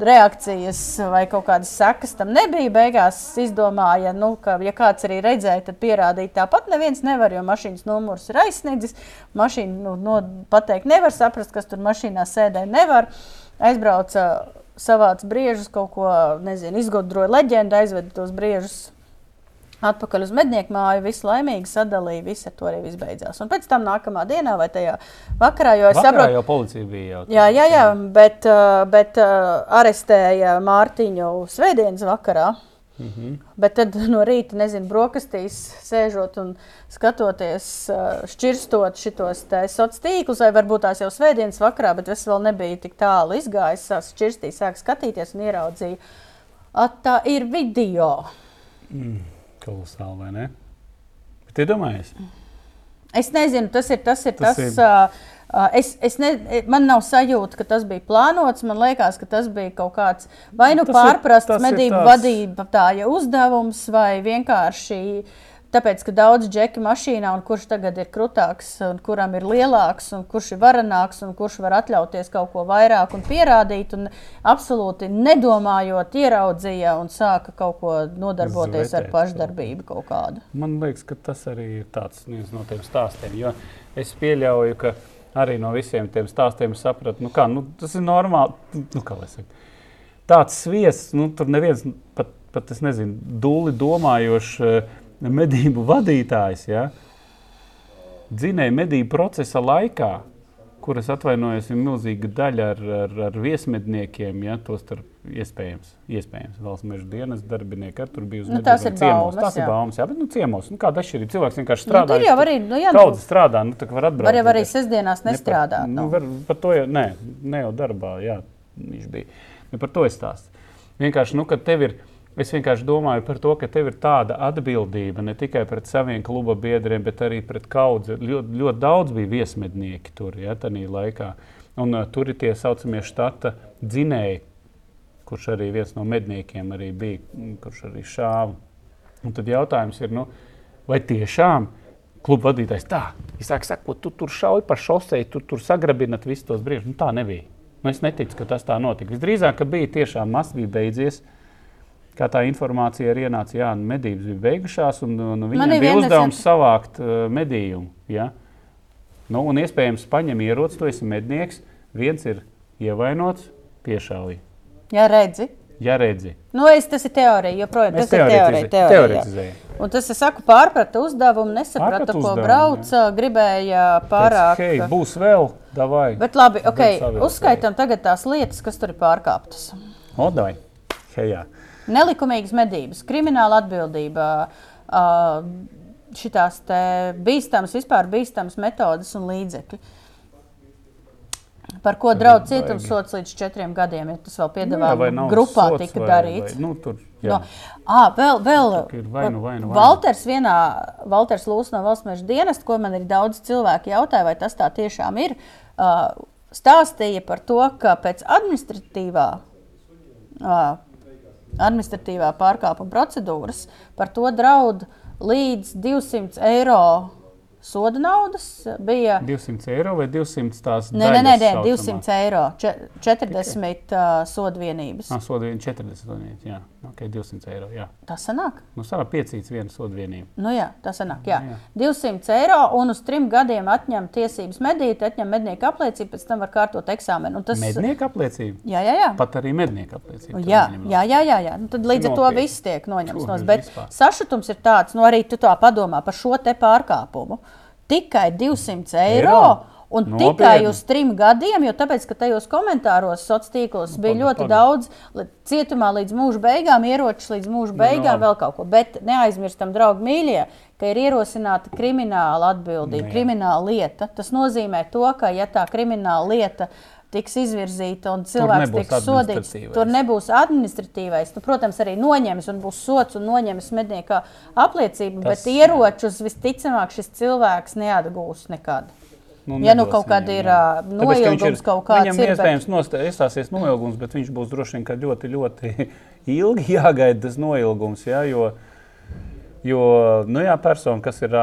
reakcijas vai kaut kādas sekas tam nebija. Beigās izdomāja, nu, ka, ja kāds arī redzēja, tad pierādīt tāpat neviens nevar, jo mašīnas numurs ir aizsniedzis. Mašīnu nu, no, pateikt nevar saprast, kas tur mašīnā sēdē nevar. Aizbrauca savāc briežus, kaut ko nezinu, izgudroja leģendu, aizveda tos briežus atpakaļ uz mednieku māju, visu laimīgi sadalīja, viss ar to arī beidzās. Un pēc tam nākamā dienā vai tajā vakarā, jo es Vakarā saprotu, jau policija bija jau. Jā, jā, jā bet, uh, bet uh, arestēja Mārtiņu svētdienas vakarā. Mm -hmm. Bet tad no rīta, nezinu, brokastīs sēžot un skatoties, uh, šķirstot šitos sociālos tīklus, vai varbūt tās jau svētdienas vakarā, bet es vēl nebiju tik tālu izgājis. Sāku šķirstīt, sāku skatīties un ieraudzīju, ka tā ir video. Kolosāli, vai ne? Bet iedomājies, Es nezinu, tas ir tas, ir Tas tas, ir- uh, uh, es, es ne, man nav sajūta, ka tas bija plānots. Man liekas, ka tas bija kaut kāds vai nu Tas pārprasts ir medību vadītāja uzdevums, vai vienkārši Tāpēc, ka daudz džeki mašīnā, un kurš tagad ir krūtāks, un kuram ir lielāks, un kurš ir varenāks, un kurš var atļauties kaut ko vairāk un pierādīt, un absolūti nedomājot, ieraudzīja un sāka kaut ko nodarboties Zvetēt ar pašdarbību kaut kādu. Man liekas, ka tas arī ir tāds viens no tiem stāstiem. Jo es pieļauju, ka arī no visiem tiem stāstiem sapratu, nu kā, nu, tas ir normāli. Nu, kā tāds sviests, nu, tur neviens pat, pat es nezinu, dūli domājošs eh, medību vadītājs. Ja? Dzinēja medību procesa laikā, kuras atvainojas, ir milzīga daļa ar, ar, ar viesmedniekiem, ja tos starp iespējams, iespējams valsts meža dienas darbinieki ar tur bija uz Nu, tās ir ciemos. baumas, Tas ir jā. baumas, jā, bet nu, ciemos. Nu, kāda atšķirība? Cilvēks vienkārši Nu, strādā. tur jau arī, nu, jā, nu, Daudz strādā, nu, tā var atbraukt. var jau arī sestdienās Ne par- nestrādāt. Nu, Nu, var, par to jau, nē, ne jau darbā, jā, viņš bija. Ne par to es stāstu. Vienkārši, nu, kad tev ir, es vienkārši domāju par to, ka tev ir tāda atbildība ne tikai pret saviem kluba biedriem, bet arī pret kaudzi. Ļoti, ļoti daudz bija viesmednieki tur, ja, tajā laikā. Un uh, tur ir tie saucamie štata dzinēji, kurš arī viens no medniekiem arī bija, kurš arī šāva. Un tad jautājums ir, nu, vai tiešām kluba vadītājs tā, es saku, saku, tu tur šauji pa šosei, tu tur sagrabinat visus tos brīžus. Nu, tā nebija. Nu, es neticu, ka tas tā notika. Visdrīzāk, ka bija tiešām mazs, bija beidzies. Kā tā informācija arī ienāca, jā, nu, medības bija beigušās, un, un Man viņiem ir bija uzdevums lieta- savākt uh, medījumu. Ja? Nu, un iespējams, paņem ieroci, tu esi mednieks, viens ir ievainots, piešauj. jā, redzi. Ja redzi, Nu, es, tas ir teorija, joprojām. Tas ir teorija. teorija. jā. teoretizēju. Un tas, es saku, pārprata uzdevumu, nesaprata, Pārprata ko uzdevumu, brauca, gribēja pārāk. Hei, būs vēl, davai. Bet labi, savilkēji. uzskaitam tagad tās lietas, kas tur ir pārkāptas. Odai. Hejā. Nelikumīgas medības, krimināla atbildība, šitās te bīstamas, vispār bīstamas metodas un līdzekļi. Par ko draudz cietumsots līdz četriem gadiem, ja tas vēl Nu, jā, piedāvā vai nav grupā sots tika vai- darīts. vai- Nu, tur, jā. No, à, vēl, vēl ir vai nu, vai nu, vai nu. Valters vienā, Valters Lūs no Valsts meža dienesta, ko man arī daudz cilvēku jautāja, vai tas tā tiešām ir, uh, stāstīja par to, ka pēc administratīvā, uh, administratīvā pārkāpuma procedūras par to draud līdz 200 eiro soda naudas. Bija 200 eiro vai 200 tās Nē, nē, nē, nē daļas 200 eiro, če- 40 uh, soda vienības. Ah, soda vien 40 vienības, jā. Ok, 200 eiro, jā. Tas sanāk? Nu, savā piecīts viena soda vienība. Nu jā, tas sanāk, jā. Jā. 200 eiro un uz trim gadiem atņem tiesības medīt, atņem mednieku apliecību, pēc tam var kārtot eksāmenu. Un Tas, Mednieka apliecība. jā, jā, jā. Pat arī mednieka apliecība. to Jā, jā, jā, jā, jā. Nu, tad līdz ar to viss tiek noņemts Tur no ir zemes. vispār. Sašutums ir tāds, nu arī tu tā padomā par šo te pārkāpumu. Tikai 200 eiro. Eiro? Un Nopietni. tikai uz trim gadiem, jo tāpēc, ka tajos komentāros sociālos tīklos bija paga, ļoti paga. daudz cietumā līdz mūža beigām, ieročus līdz mūža beigām, labi. vēl kaut ko. Bet neaizmirstam, draugi mīļie, ka ir ierosināta krimināla atbildība, Nu, krimināla lieta. Tas nozīmē to, ka ja tā krimināla lieta tiks izvirzīta un cilvēks tiks sodīts, tur nebūs administratīvais. Nu, protams, arī noņems un būs sots un noņems mednieka apliecību, Tas- bet ieročus visticamāk šis cilvēks neatgūs nekad. Nu, Ja nu kaut viņam, ir, Tāpēc, ka noilgums kaut kāds Viņam ir, bet- iespējams nostā- iestāsies noilgums, bet viņš būs droši vien ļoti, ļoti ilgi jāgaida tas noilgums. Jā, jo, jo nu jā, persona, kas ir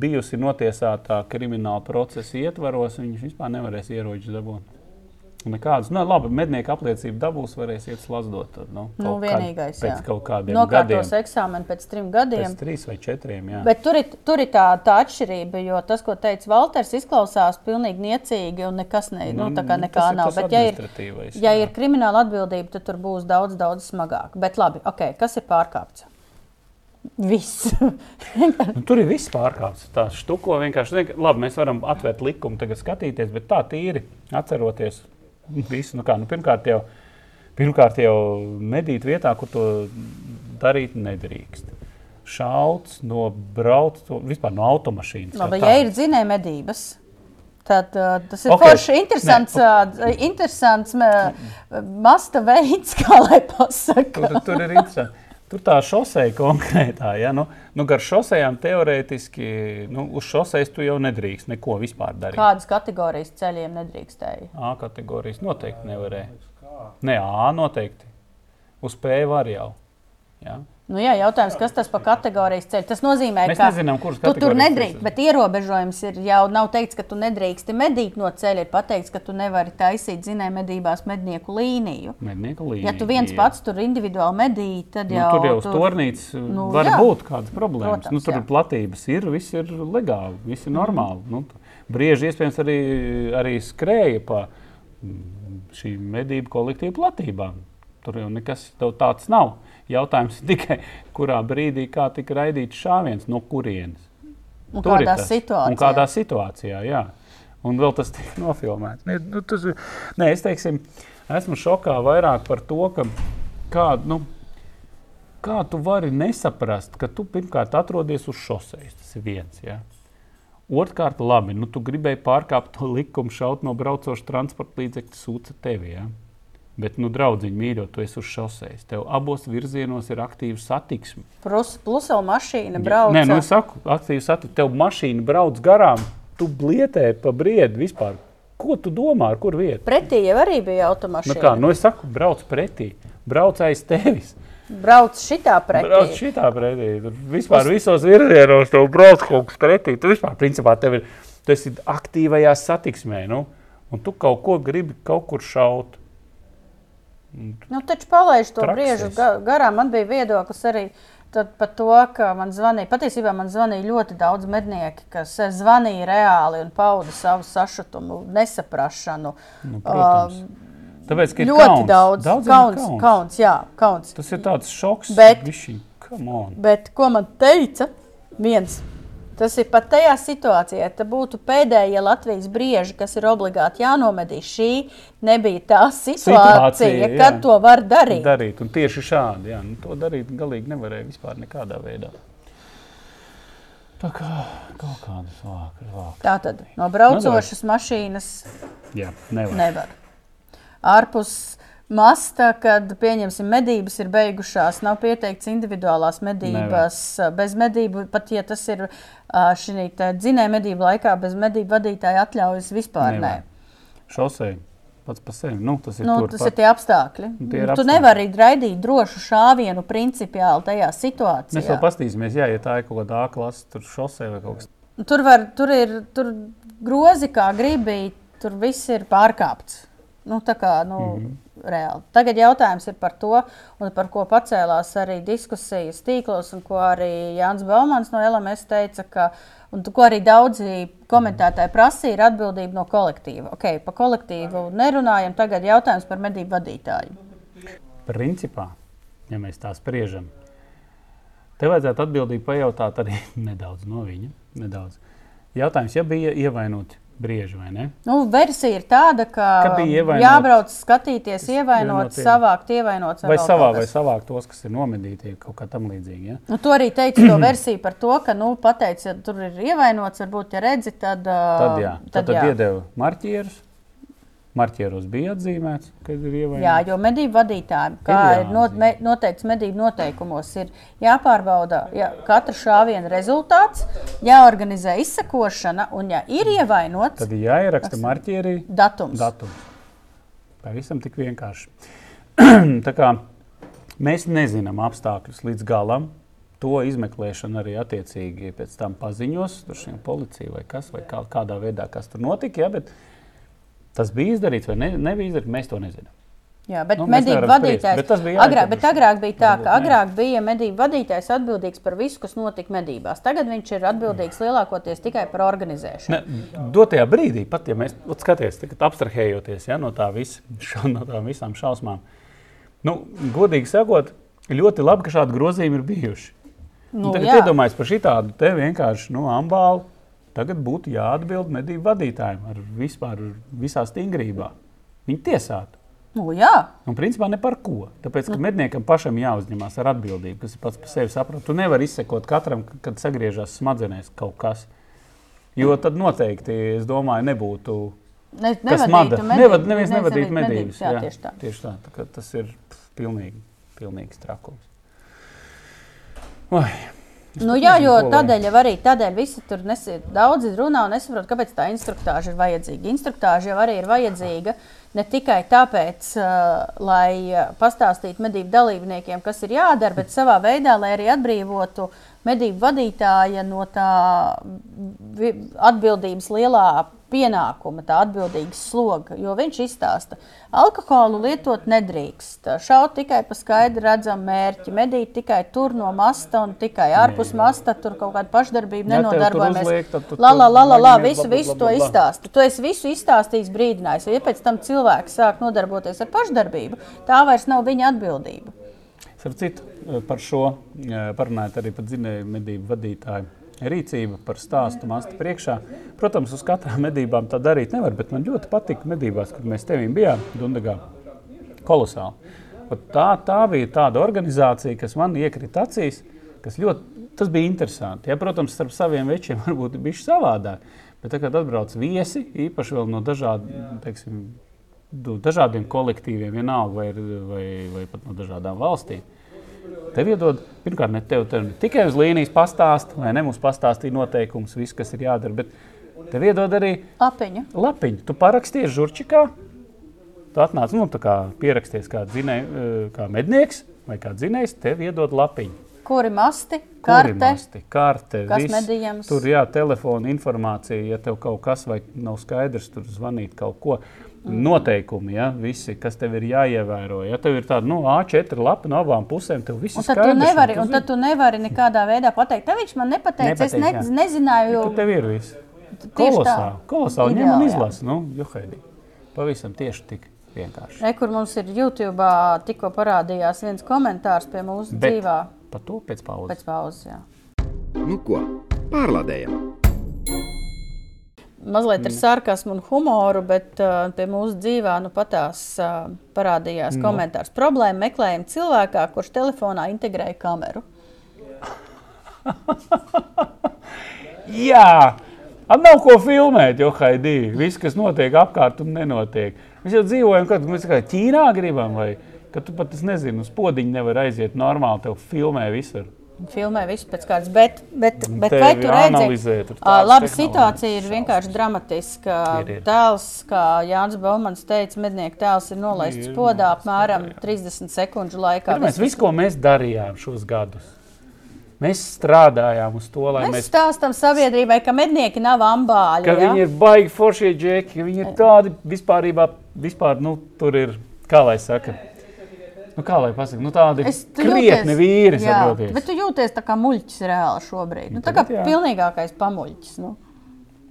bijusi notiesātā krimināla procesa ietvaros, viņš vispār nevarēs ieročus dabūt. Nekādas, nu, labi, mednieka apliecību dabūs, varēs iet slazdot. tad, Nu, Nu, vienīgais, pēc jā. kaut kādiem Nokārtos gadiem. eksāmenu pēc trim gadiem. Pēc trīs vai četriem. Jā. Bet tur ir, tur ir tā, tā atšķirība, jo tas, ko teica Valters, izklausās pilnīgi niecīgi un nekas ne, nu, tā kā Nu, nekā nav. Bet, ja ir, ja jā. ir krimināla atbildība, tad tur būs daudz, daudz smagāk. Bet labi, okay, kas ir pārkāpts? Viss. Nu, tur ir viss pārkāpts. Tā štuko vienkārši. vienkār- Labi, mēs varam atvērt likumu, tagad skatīties, bet tā tīri atceroties visu. Nu kā, nu, pirmkārt, jau, pirmkārt, jau medīt vietā, kur to darīt nedrīkst. Šauts no brauc, to- vispār no automašīnas. labi, ja ir dzinēja medības. Tad, uh, tas ir Ok. okay. forši interesants, uh, interesants uh, masta veids, kā lai pasakā. Tur, tur ir interesanti. Tur tā šoseja konkrētā, ja nu, nu gar šosejām teorētiski, nu, uz šosejas tu jau nedrīkst neko vispār darīt. Kādas kategorijas ceļiem nedrīkstēja? A kategorijas noteikti nevarēja. Nē, A noteikti. Uz P var jau. Ja? Nu, jā, jautājums, kas tas par kategorijas ceļu? Tas nozīmē, Mēs ka nezinām, tu tur nedrīkst, ceļš. bet ierobežojums ir jau nav teikts, ka tu nedrīksti medīt no ceļa. Ir pateikts, ka tu nevari taisīt zinēm medībās mednieku līniju. Mednieku līnija. Ja tu viens jā. pats tur individuāli medīji, tad Nu, jau tur jau uz tornītes nu, nu, var jā. būt kādas problēmas. Protams, nu, tur jā. ir platības, ir viss ir legāli, viss ir normāli. Nu, tu- brieži iespējams arī, arī skrēja pa mm, šīm medību kolektīvu platībām. Tur jau nekas tāds nav. Jautājums ir tikai, kurā brīdī kā tika raidīts šāviens, no kurienes. Un Tur kādā tas. situācijā. Un kādā situācijā, jā. Un vēl tas tika nofilmēts. Ne, nu, tas, nē, es teiksim, esmu šokā vairāk par to, ka kā, nu, kā tu vari nesaprast, ka tu pirmkārt atrodies uz šoseis. Tas ir viens. Ja? Otrkārt, labi, nu, tu gribēji pārkāpt to likumu, šaut no braucoša transporta līdzekļa, sūta tevi. Ja? Bet, nu, draugiņ, mīļo, tu esi uz šoseis. Tev abos virzienos ir aktīva satiksme. Plus, plus vēl mašīna brauc. Nē, nu, es saku, aktīvi satiksme. Tev mašīna brauc garām, tu blietē pa briedu vispār. Ko tu domā, ar kur vietu? Pretī jau arī bija Nu, automašīna. kā, nu, es saku, brauc pretī, brauc aiz tevis. Brauc šitā pretī. Brauc šitā pretī. Tur vispār Uz... visos virzienos tev brauc kaut kas pretī. Tu vispār, principā, tev ir, tu esi aktīvajā satiksmē, nu, un tu kaut ko gribi kaut kur šaut. Nu, taču palaiž to ga- garām. Man bija viedoklis arī par to, ka man zvanīja. Patiesībā man zvanīja ļoti daudz mednieki, kas zvanīja reāli un pauda savu sašutumu, nesaprašanu. Nu, protams. Tāpēc, ka ir ļoti kauns. daudz. Kauns, kauns. kauns, jā, kauns. Tas ir tāds šoks, Bet-. Bet ko man teica? Viens. Tas ir pat tajā situācijā, ja būtu pēdējie Latvijas brieži, kas ir obligāti jānomedī. Šī nebija tā situācija, Situācija, jā. kad to var darīt. darīt. Tieši šādi, jā, nu, to darīt galīgi nevarēja vispār nekādā veidā. Tā kā kaut kādas vākas, vākas. Tātad no braucošas mašīnas Jā, nevar. nevar. Ārpus masta, kad pieņemsim medības ir beigušās, nav pieteikts individuālās medības. Bez medību, pat ja tas ir šī dzinēja medību laikā, bez medību vadītāja atļaujas vispār nē. Nevar. Šosei pats par sevi. Nu, tas ir Nu, tas pat. ir tie apstākļi. tie ir Nu, tu apstākļi. nevari raidīt drošu šāvienu principiāli tajā Mēs vēl situācijā. paskatīsimies, ja tā ir kaut kāda A klase, tur šosei vai kaut kas Tur, var, tur ir tur grozi, kā gribi, tur viss ir pārkāpts. Nu, tā kā, nu, mm. -hmm. Reāli. Tagad jautājums ir par to, par ko pacēlās arī diskusijas tīklos, un ko arī Jānis Baumans no LMS teica, ka, un ko arī daudzi komentētāji prasīja, ir atbildība no kolektīva. Okay, pa kolektīvu nerunājam, tagad jautājums par medību vadītāju. Principā, ja mēs tā spriežam, tev vajadzētu atbildību pajautāt arī nedaudz no viņa. Nedaudz. Jautājums, ja bija ievainoti brieži vai ne? Nu, versija ir tāda, ka, Ka jābrauc skatīties, ievainot, savākt, ievainot Vai savā, vai savākt tos, kas ir nomedīti, kaut kā tam līdzīgi. Ja? Nu, to arī teica to versiju par to, ka, nu, pateic, ja tur ir ievainots, varbūt, ja redzi, tad, Tad, jā, tad, tad, tad iedeva marķierus. Marķieros bija atzīmēts, ka ir ievainots. Jā, jo medību vadītājiem, kā Ir ir, not, me, noteikts medību noteikumos, ir jāpārbauda ja, katra šāviena rezultāts, jāorganizē izsakošana un, ja ir ievainots, Tad jāieraksta marķierī datums. datums. Pavisam tik vienkārši. Tā kā mēs nezinām apstākļus līdz galam. To izmeklēšana arī attiecīgi pēc tam paziņos, tur šiem policija vai kas, vai kā, kādā veidā kas tur notika. Ja, bet tas bija izdarīts vai ne, nebija izdarīts, mēs to nezinām. Jā, bet Nu, medību vadītājs bet bija agrāk, bet agrāk bija tā, ka agrāk bija medību vadītājs atbildīgs par visu, kas notika medībās. Tagad viņš ir atbildīgs lielākoties tikai par organizēšanu. Ne, dotajā brīdī, pat ja mēs skatāmies, abstrahējoties ja, no, tā vis, ša, no tām visām šausmām, nu, godīgi sakot, ļoti labi, ka šādi grozījumi ir bijuši. Nu, tagad iedomājieties par šādu te vienkārši nu, ambālu. Tagad būtu jāatbild medību vadītājiem ar vispār ar visā stingrībā. Viņi tiesātu. Nu, jā. Un principā ne par ko. Tāpēc, ka medniekam pašam jāuzņemas ar atbildību, kas ir pats par sevi saprotams. Tu nevari izsekot katram, kad sagriežas smadzenēs kaut kas. Jo tad noteikti, es domāju, nebūtu. Ne, nevadītu medību- Nevad, neviens nevadītu medības. Jā, tieši tā. Tieši tā, tā tas ir pilnīgi, pilnīgs trakums. Es Nu, jā, jo tādēļ jau arī tādēļ visi tur nesi, daudzi runā un nesaprot, kāpēc tā instruktāža ir vajadzīga. Instruktāža jau arī ir vajadzīga Ne tikai tāpēc, uh, lai uh, pastāstītu medību dalībniekiem, kas ir jādara, bet savā veidā, lai arī atbrīvotu medību vadītāja no tā atbildības lielā pienākuma, tā atbildīgas sloga. Jo viņš izstāsta, ka alkoholu lietot nedrīkst. Šaut tikai pa skaidri redzamu mērķi, medīt tikai tur no masta un tikai ārpus masta. Tur kaut kāda pašdarbība nenodarbojamies. tur la, la, la, maģinē, visu, visu to izstāsti. Tu esi visu izstāstījis, brīdinājis. Ja pēc tam cilvēks sāk nodarboties ar pašdarbību, tā vairs nav viņa atbildība. Starp citu, par šo eh, parunājot arī par dzinēju medību vadītāju rīcību, par stāstu mastu priekšā. Protams, uz katrām medībām tā darīt nevar, bet man ļoti patika medībās, kad mēs tevim bijām Dundagā. Kolosāli. Vat Tā, tā bija tāda organizācija, kas man iekrita acīs, kas ļoti, tas bija interesanti. Ja, protams, starp saviem večiem varbūt bija savādāk, bet tagad atbrauc viesi, īpaši vēl no dažādiem, teiksim, dažādiem kolektīviem, vienalga vai, vai, vai pat no dažādām valstīm. Tev iedod, pirmkārt, ne tev, tev tikai uz līnijas pastāst, vai ne mums pastāstīja noteikumus, viss, kas ir jādara, bet tev iedod arī Lapiņa. lapiņu. Tu parakstīji žurčikā, tu atnāc, nu, tā kā pieraksties kā, dzinē, kā mednieks vai kā dzinējs, tev iedod lapiņu. Kuri masti, karte, Kurimasti, karte, kas viss. medījams. Tur jā, telefona informācija, ja tev kaut kas vai nav skaidrs, tur zvanīt kaut ko. Noteikumi, ja, visi, kas tev ir jāievēro. Ja tev ir tāda nu, A4 lapa no abām pusēm, tev viss Un ir tad, tu skaidrs. nevari, tu un zini. tad tu nevari nekādā veidā pateikt, tā viņš man nepateica. Es Nepateica, ne, jā. nezināju, jo Tur tev ir viss. Kolosāli, kolosāli ņem un izlasi. Nu, johaidī. Pavisam tieši tik vienkārši. Re, kur mums ir YouTube, tikko parādījās viens komentārs pie mūsu Bet dzīvā par to pēc pauzes. pēc pauzes. jā. Nu ko, pārlādējam! Mazliet Mm. ar sarkasmu un humoru, bet uh, pie mūsu dzīvā nu patās uh, parādījās Nu. komentārs. Problēma meklējuma cilvēkā, kurš telefonā integrēja kameru. Jā, At nav ko filmēt, jo haidī. Viss, kas notiek apkārt, un nenotiek. Mēs jau dzīvojam, kad mēs kā Ķīnā gribam, vai ka tu pat es nezinu, uz podziņa nevar aiziet normāli, tev filmē visur. Filmē visu pēc kārtas, bet, bet, bet vai tu redzi, Labi, tehnoloģijas situācija ir vienkārši dramatiska. Ir, ir. Tēls, kā Jānis Baumans teica, mednieku tēls ir nolaists Ir podā apmēram podā, jā. 30 sekundžu laikā. Mēs visu, ko mēs darījām šos gadus, mēs strādājām uz to, lai Mēs mēs stāstām sabiedrībai, ka mednieki nav ambāļi. ka ja? viņi ir baigi foršie džeki, ka viņi ir tādi vispārībā, vispār, nu, tur ir, kā lai saka, nu, kā lai pasaka, nu, tādi Es- krietni jūties- vīri, jā, saprotiet. Bet tu jūties tā kā muļķis reāli šobrīd. Nu, tā kā jā. pilnīgākais pamuļķis. Nu.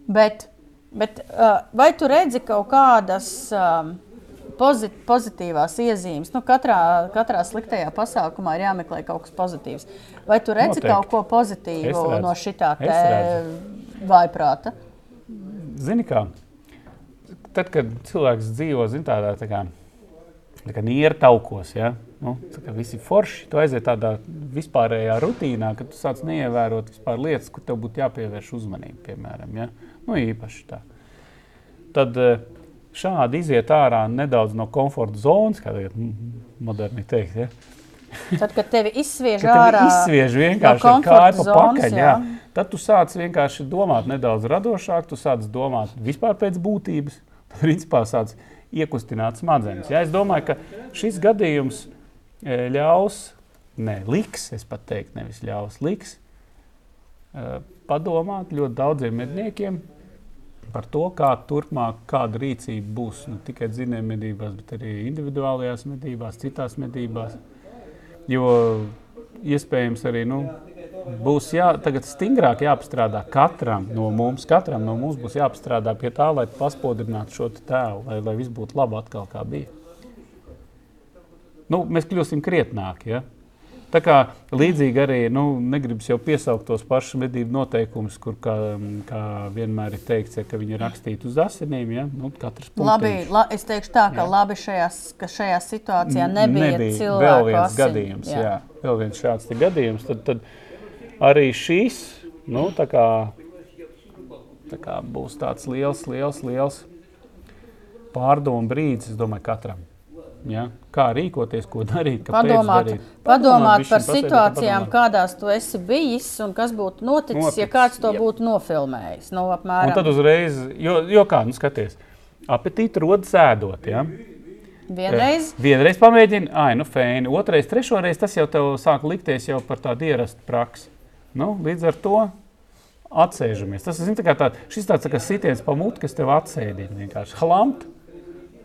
Bet, bet uh, vai tu redzi kaut kādas um, pozit, pozitīvās iezīmes? Nu, katrā, katrā sliktajā pasākumā ir jāmeklē kaut kas pozitīvs. Vai tu redzi Noteikti. kaut ko pozitīvu no šitā te vaiprāta? Zini, kā tad, kad cilvēks dzīvo zin, tādā tā kā, tā kā nieru taukos, ja? nu, kā visi forši, tu aiziet tādā vispārējā rutīnā, ka tu sāc neievērot lietas, kur tev būtu jāpievērš uzmanība, piemēram, ja? nu, īpaši tā. Tad eh, šādi iziet ārā nedaudz no komforta zonas, kā tagad moderni teikt. Ja? Tad, kad tevi izsviež Ka tevi ārā, izsviež vienkārši no kāju pa pakaļ. jā. Jā. Tad tu sāc vienkārši domāt nedaudz radošāk, tu sāc domāt vispār pēc būtības. Tu principā sāc iekustināt smadzenes. Ja, es domāju, ka šis gadījums e, ļaus, ne, liks, es pat teiktu, nevis ļaus, liks e, padomāt ļoti daudziem medniekiem par to, kā turpmāk, kāda rīcība būs ne tikai dzinējuma medībās, bet arī individuālajās medībās, citās medībās. Jo iespējams arī nu, būs jā, tagad stingrāk jāpastrādā katram no mums. Katram no mums būs jāpastrādā pie tā, lai paspodrinātu šo tēlu, lai, lai viss būtu labi atkal kā bija. Nu, mēs kļūsim krietnāki. Ja? Tā kā līdzīgi arī nu, negribas jau piesaukt tos pašus medību noteikumus, kur kā, kā vienmēr ir teikts, ja, ka viņi ir rakstīti uz asinīm. Ja? Nu, Labi, la, es teikšu tā, ka Jā. labi šajās, ka šajā situācijā nebija, nebija vēl cilvēku viens asins. gadījums. Jā. Jā, vēl viens šāds gadījums. Tad, tad arī šīs nu, tā kā, tā kā būs tāds liels, liels, liels pārdomu brīdis, es domāju, katram. Ja? Kā rīkoties, ko darīt, Padomāt, darīt. padomāt bišķiņ par un situācijām, padomāt. kādās tu esi bijis un kas būtu noticis, noticis ja kāds to jā. būtu nofilmējis. Nu, Un apmēram. tad uzreiz, jo, jo kā, nu skaties, apetīti rodas ēdot. Ja? Vienreiz. Vienreiz pamēģini, ah, nu, fēni. Otrais, trešoreiz tas jau tev sāk likties jau par tādu ierastu praksi. Nu, līdz ar to atsēžamies. Tas zin, tā tā, tāds tā sitiens pa muti, kas tev atsēdina. Vienkārši hlampt.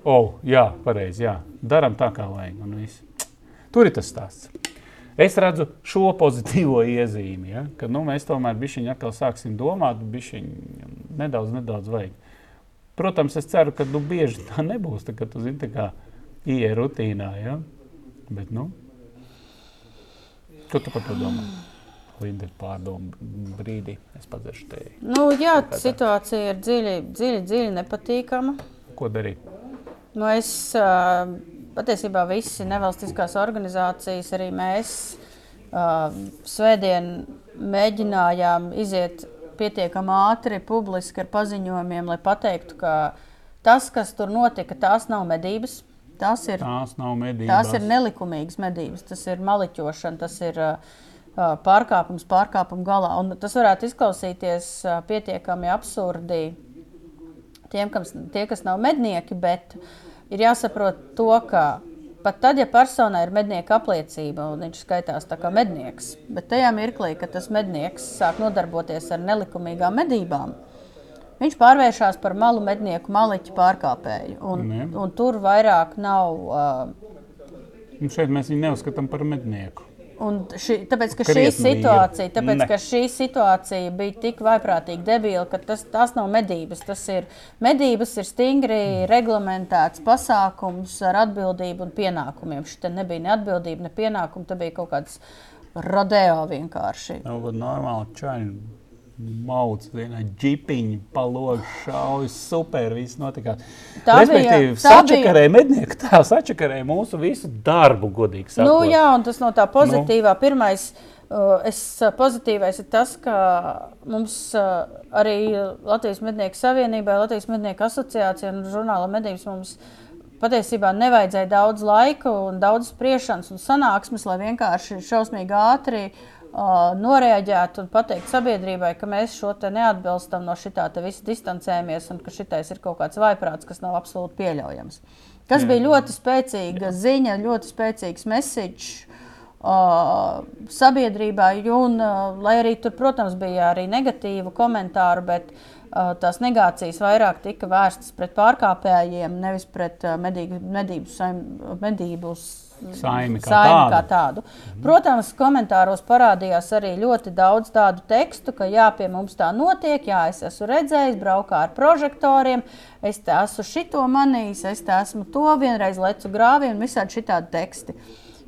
Oh, jā, pareizi, jā. Daram tā, kā vajag. Un viss. Tur ir tas stāsts. Es redzu šo pozitīvo iezīmi, ja? ka nu, mēs tomēr bišķiņi atkal sāksim domāt, bišķiņi nedaudz, nedaudz vajag. Protams, es ceru, ka nu, bieži tā nebūs, tā, ka tu zini, tā kā ieej rutīnā, ja? bet nu, ko tu par to domā? Ir pārdomu brīdī, es padzeršu te. Nu, jā, situācija ir dziļi, dziļi, dziļi nepatīkama. Ko darīt? Nu, es patiesībā visi nevalstiskās organizācijas, arī mēs svētdien mēģinājām iziet pietiekami ātri, publiski ar paziņojumiem, lai pateiktu, ka tas, kas tur notika, tās nav medības. Tās ir, tās nav medības. Tās ir nelikumīgas medības, tas ir maliķošana, tas ir uh, pārkāpums pārkāpuma galā. Un tas varētu izklausīties pietiekami absurdi tiem, kas, tie, kas nav mednieki, bet ir jāsaprot to, ka pat tad, ja personai ir mednieka apliecība un viņš skaitās kā mednieks, bet tajā mirklī, kad tas mednieks sāk nodarboties ar nelikumīgām medībām, viņš pārvēršas par malu mednieku maliķu pārkāpēju. Un, un tur vairāk nav. Uh, un šeit mēs viņu neuzskatām par mednieku. Un ši, tāpēc, ka šī situācija, tāpēc, ka šī situācija bija tik vaiprātīgi debila, ka tas, tas nav medības. Tas ir, medības ir stingri reglamentēts pasākums ar atbildību un pienākumiem. Šī nebija ne atbildība, ne pienākuma, tā bija kaut kāds rodeo vienkārši. Nav no, normāli čaļi Mauts, vienā ģipiņā, palogs, šaujas, super, viss notika. Tā Respektīvi, bija, tā sačakarēja bija... mednieku tēvs, sačakarēja mūsu visu darbu, godīgi sakot. Nu, jā, un tas no tā pozitīvā. Nu. Pirmais, uh, es, uh, pozitīvais ir tas, ka mums uh, arī Latvijas mednieku savienībai, Latvijas mednieku asociācija un žurnāla medības mums patiesībā nevajadzēja daudz laika un daudz spriešanas un sanāksmes, lai vienkārši šausmīgi ātri uh, noreaģēt un pateikt sabiedrībai, ka mēs šo te neatbilstam no šitā te visi distancējamies un ka šitais ir kaut kāds vaiprāts, kas nav absolūti pieļaujams. Tas bija ļoti spēcīga Jā. ziņa, ļoti spēcīgs message. Uh, sabiedrībā, un, uh, lai arī tur, protams, bija arī negatīvu komentāru, bet uh, tās negācijas vairāk tika vērstas pret pārkāpējiem, nevis pret uh, medību, medību, saimi kā saimi tādu. Kā tādu. Mhm. Protams, komentāros parādījās arī ļoti daudz tādu tekstu, ka jā, pie mums tā notiek, jā, es esmu redzējis, braukā ar prožektoriem, es esmu šito manījis, es esmu to, vienreiz lecu grāvī un visādi šitādi teksti.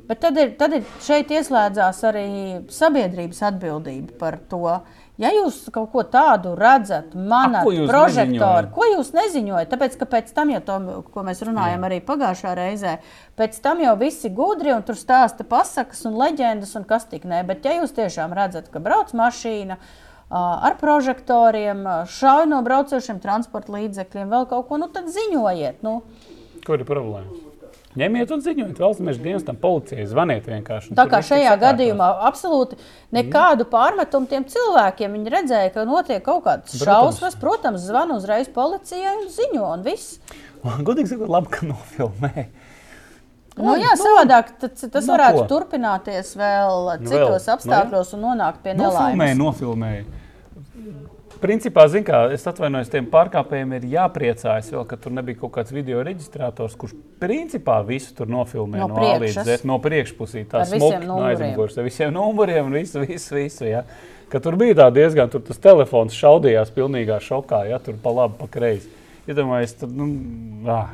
Bet tad, ir, tad ir šeit ieslēdzās arī sabiedrības atbildība par to. Ja jūs kaut ko tādu redzat, manā prožektorā, ko jūs neziņojat? Tāpēc, ka pēc tam, jau to, ko mēs runājam Jā. arī pagājušā reizē, pēc tam jau visi gudri un tur stāsta pasakas un leģendas un kas tik ne. Bet, ja jūs tiešām redzat, ka brauc mašīna ar prožektoriem, šauj no braucošiem transporta līdzekļiem, vēl kaut ko, nu tad ziņojiet. Nu. Kur ir problēma? Ņemiet un ziņojiet valsts meža dienestam, policijai, zvaniet vienkārši. Tā kā šajā gadījumā absolūti nekādu mm. pārmetumu tiem cilvēkiem. Viņi redzēja, ka notiek kaut kādas šausmas. Protams, zvana uzreiz policijai un ziņo, un viss. Godīgi sakot, labi, ka nofilmē. Nu, jā, nu, savādāk tas, tas nu, varētu ko? turpināties vēl citos vēl, apstākļos nu, jā. un nonākt pie nelaimes. Nofilmēja, nofilmēja. Principā, kā, es atvainojos, tiem pārkāpējiem ir jāpriecājas, vēl, ka tur nebija kaut kāds video reģistrators, kurš principā visu tur nofilmē no, no A līdz Z, no priekšpusī. Tā smuki no aizmugures, ar visiem numuriem un visu, visu, visu. Ja. Ka tur bija diezgan, tur tas telefons šaudījās pilnīgā šokā, ja tur pa labi, pa kreisi. Iedomājieties, tad, nu, ah.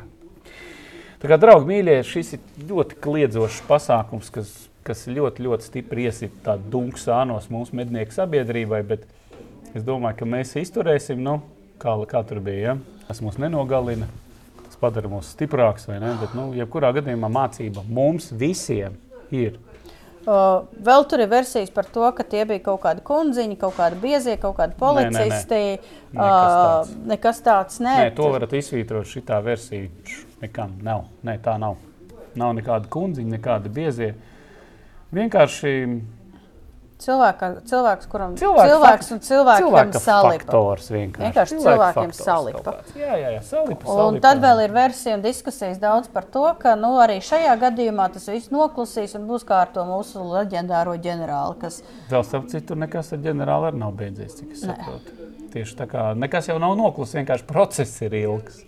Tā kā, draugi, mīļie, šis ir ļoti kliedzošs pasākums, kas, kas ļoti, ļoti stipri iesit tādu dunku sānos mūsu mednieku sabiedrībai. Bet, Es domāju, ka mēs izturēsim, nu, kā, kā tur bija. Ja? Tas mūs nenogalina, tas padara mūs stiprākus. Bet, nu, jebkurā gadījumā mācība mums visiem ir. Uh, vēl tur ir versijas par to, ka tie bija kaut kādi kundziņi, kaut kādi biezie, kaut kādi policisti. Nē, nē, nē. Nekas tāds, uh, nekas tāds nē. nē, to varat izsvītrot. Šī versija nekam nav. Nē, tā nav. Nav nekāda kundziņa, nekāda biezie. Vienkārši Cilvēka, cilvēks, kuram cilvēks fakt- un cilvēkam cilvēka faktors vienkārši. Vienkārši cilvēkiem salipa. Jā, jā, jā, salipa. Un salipa. tad vēl ir versija un diskusijas daudz par to, ka nu, arī šajā gadījumā tas viss noklusīs un būs kā ar to mūsu leģendāro ģenerāli, kas Vēl starp citu, nekas ar ģenerāli arī nav beidzies, cik es saprotu. Tieši tā kā nekas jau nav noklusis, vienkārši process ir ilgs.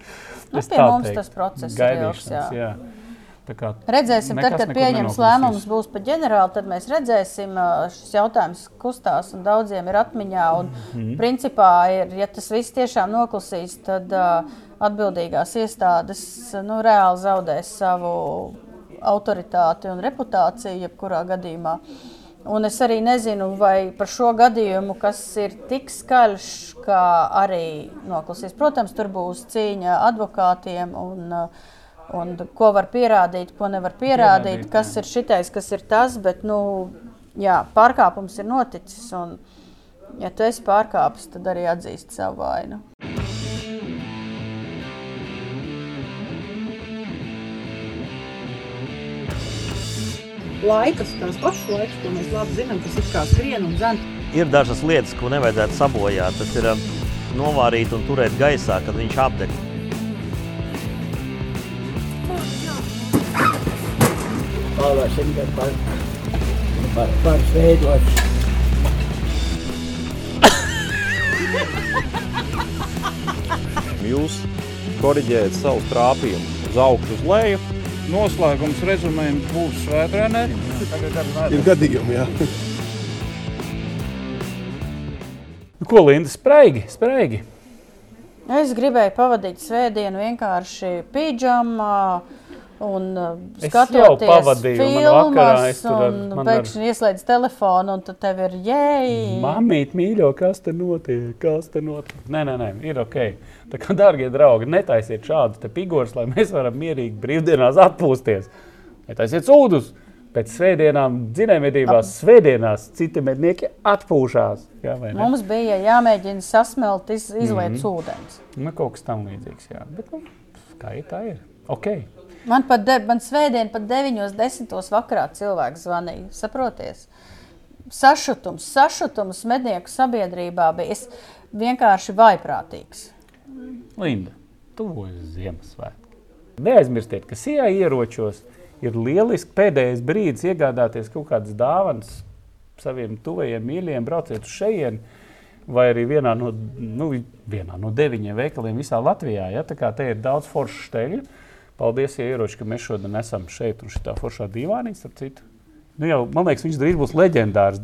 Nu, pie mums teiktu. tas process ir ilgs, Gaidīšanas, jā. Redzēsim, tad, kad pieņems lēmums būs par ģenerāli, tad mēs redzēsim, šis jautājums kustās un daudziem ir atmiņā. Un, Mhm. Principā, ir, ja tas viss tiešām noklusīs, tad uh, atbildīgās iestādes nu, reāli zaudēs savu autoritāti un reputāciju jebkurā gadījumā. Un es arī nezinu, vai par šo gadījumu, kas ir tik skaļš, kā arī noklusīs. Protams, tur būs cīņa advokātiem un, uh, un ko var pierādīt, ko nevar pierādīt, Pierādīt, kas jā. ir šitais, kas ir tas. Bet, nu, jā, pārkāpums ir noticis. Un, ja tu esi pārkāpis, tad arī atzīst savu vainu. laikas, tās pašas laikas, ko mēs labi zinām, kas ir kā skrien un zem. Ir dažas lietas, ko nevajadzētu sabojāt. Tas ir um, novārīt un turēt gaisā, kad viņš apdeg. Pavasim par, par, par sveidots. Jūs korģējat savu trāpījumu uz augšu, uz leju. Noslēgums rezumējam būs svētdienē. Ir gadījumi, jā. Nu, ko Linda spraigi? spraigi. Es gribēju pavadīt svētdienu vienkārši pīdžamā. Un uh, Es skatoties filmas, un man ar- pēkšņi ieslēdz telefonu, un tad tev ir jēga. Mamīt, mīļo, kas te notiek? Kas te notiek? Nē, nē, nē, ir ok. Tā kā, darbie draugi, netaisiet šādus figūrus, lai mēs varam mierīgi brīvdienās atpūsties. Netaisiet sūdus! Pēc svētdienām, dzinējumvedībās, svētdienās citi mednieki atpūšās. Jā? Mums bija jāmēģina sasmelt, iz, Mhm. mm -hmm. ūdens. Nu, kaut kas tam līdzīgs. Jā. Bet, nu, kā ir, tā ir. Ok. Man pat de, man svētdien, pat 9, 10 vakarā cilvēks zvanīja. Saproties? Sašutums, sašutums mednieku sabiedrībā bija es vienkārši vaiprātīgs. Linda, tuvojas Ziemassvētki. Neaizmirstiet, ka sijā ieročos ir lieliski pēdējais brīdis iegādāties kaut kādas dāvanas saviem tuvajiem mīļajiem, brauciet uz šejienu. Vai arī vienā no, nu, vienā no deviņiem veikaliem visā Latvijā. Ja? Tā kā te ir daudz foršu steļu. Paldies, ieroči, ka mēs šodien esam šeit un šitā foršā dīvānī, starp citu. Nu jau, man liekas, viņš drīz būs leģendārs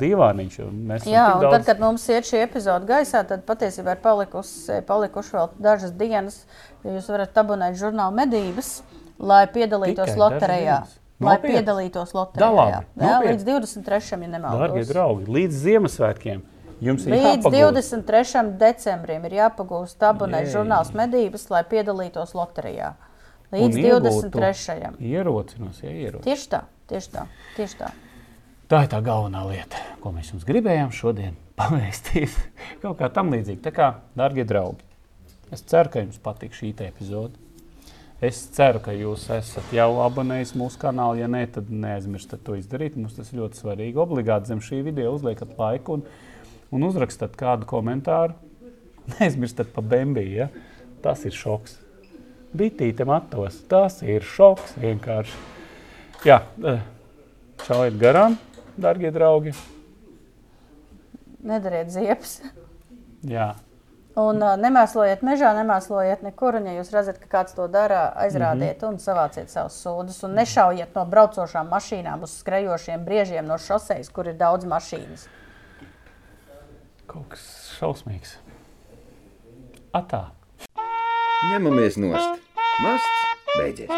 esam Jā, un daudz- tad, kad mums iet šī epizode gaisā, tad patiesībā ir palikusi, palikuši vēl dažas dienas, ja jūs varat abonēt žurnālu medības, lai piedalītos Tikai loterijā. Lai Nopietni? piedalītos Da loterijā. Jā, nopietni? līdz 23. ja Darbie nemaldos. draugi, līdz Ziemassvētkiem jums ir Līdz jāpagūst. 23. decembrim ir jāpagūst abonēt žurnāls medības, lai piedalītos loterijā. Līdz iegūtu 23. Ierocinos, ja ieroci. Tieši tā, tieši tā. Tieši tā. Tā ir tā galvenā lieta, ko mēs jums gribējām šodien pavēstīt. Kaut kā tam līdzīga. Tā kā, darbie draugi, es ceru, ka jums patīk šī epizode. Es ceru, ka jūs esat jau abonējis mūsu kanālu. Ja nē, tad neaizmirstiet to izdarīt. Mums tas ļoti svarīgi. Obligāti zem šī video uzliekat laiku un, un uzrakstat kādu komentāru. Neaizmirstiet par Bambiju. Ja? Tas ir šoks. Bitīte matos. Tas ir šoks vienkārši. Jā, eh, šaujiet garām, darbie draugi. Nedariet ziepes. Jā, Un uh, nemēslojiet mežā, nemēslojiet nekur. Un, ja jūs redzat, ka kāds to dara, aizrādiet mm -hmm. un savāciet savus sūdzes. Un nešaujiet no braucošām mašīnām uz skrejošiem briežiem no šoseis, kur ir daudz mašīnas. kaut kas šausmīgs. Atā! Ņemamies nost. Masts beidzies!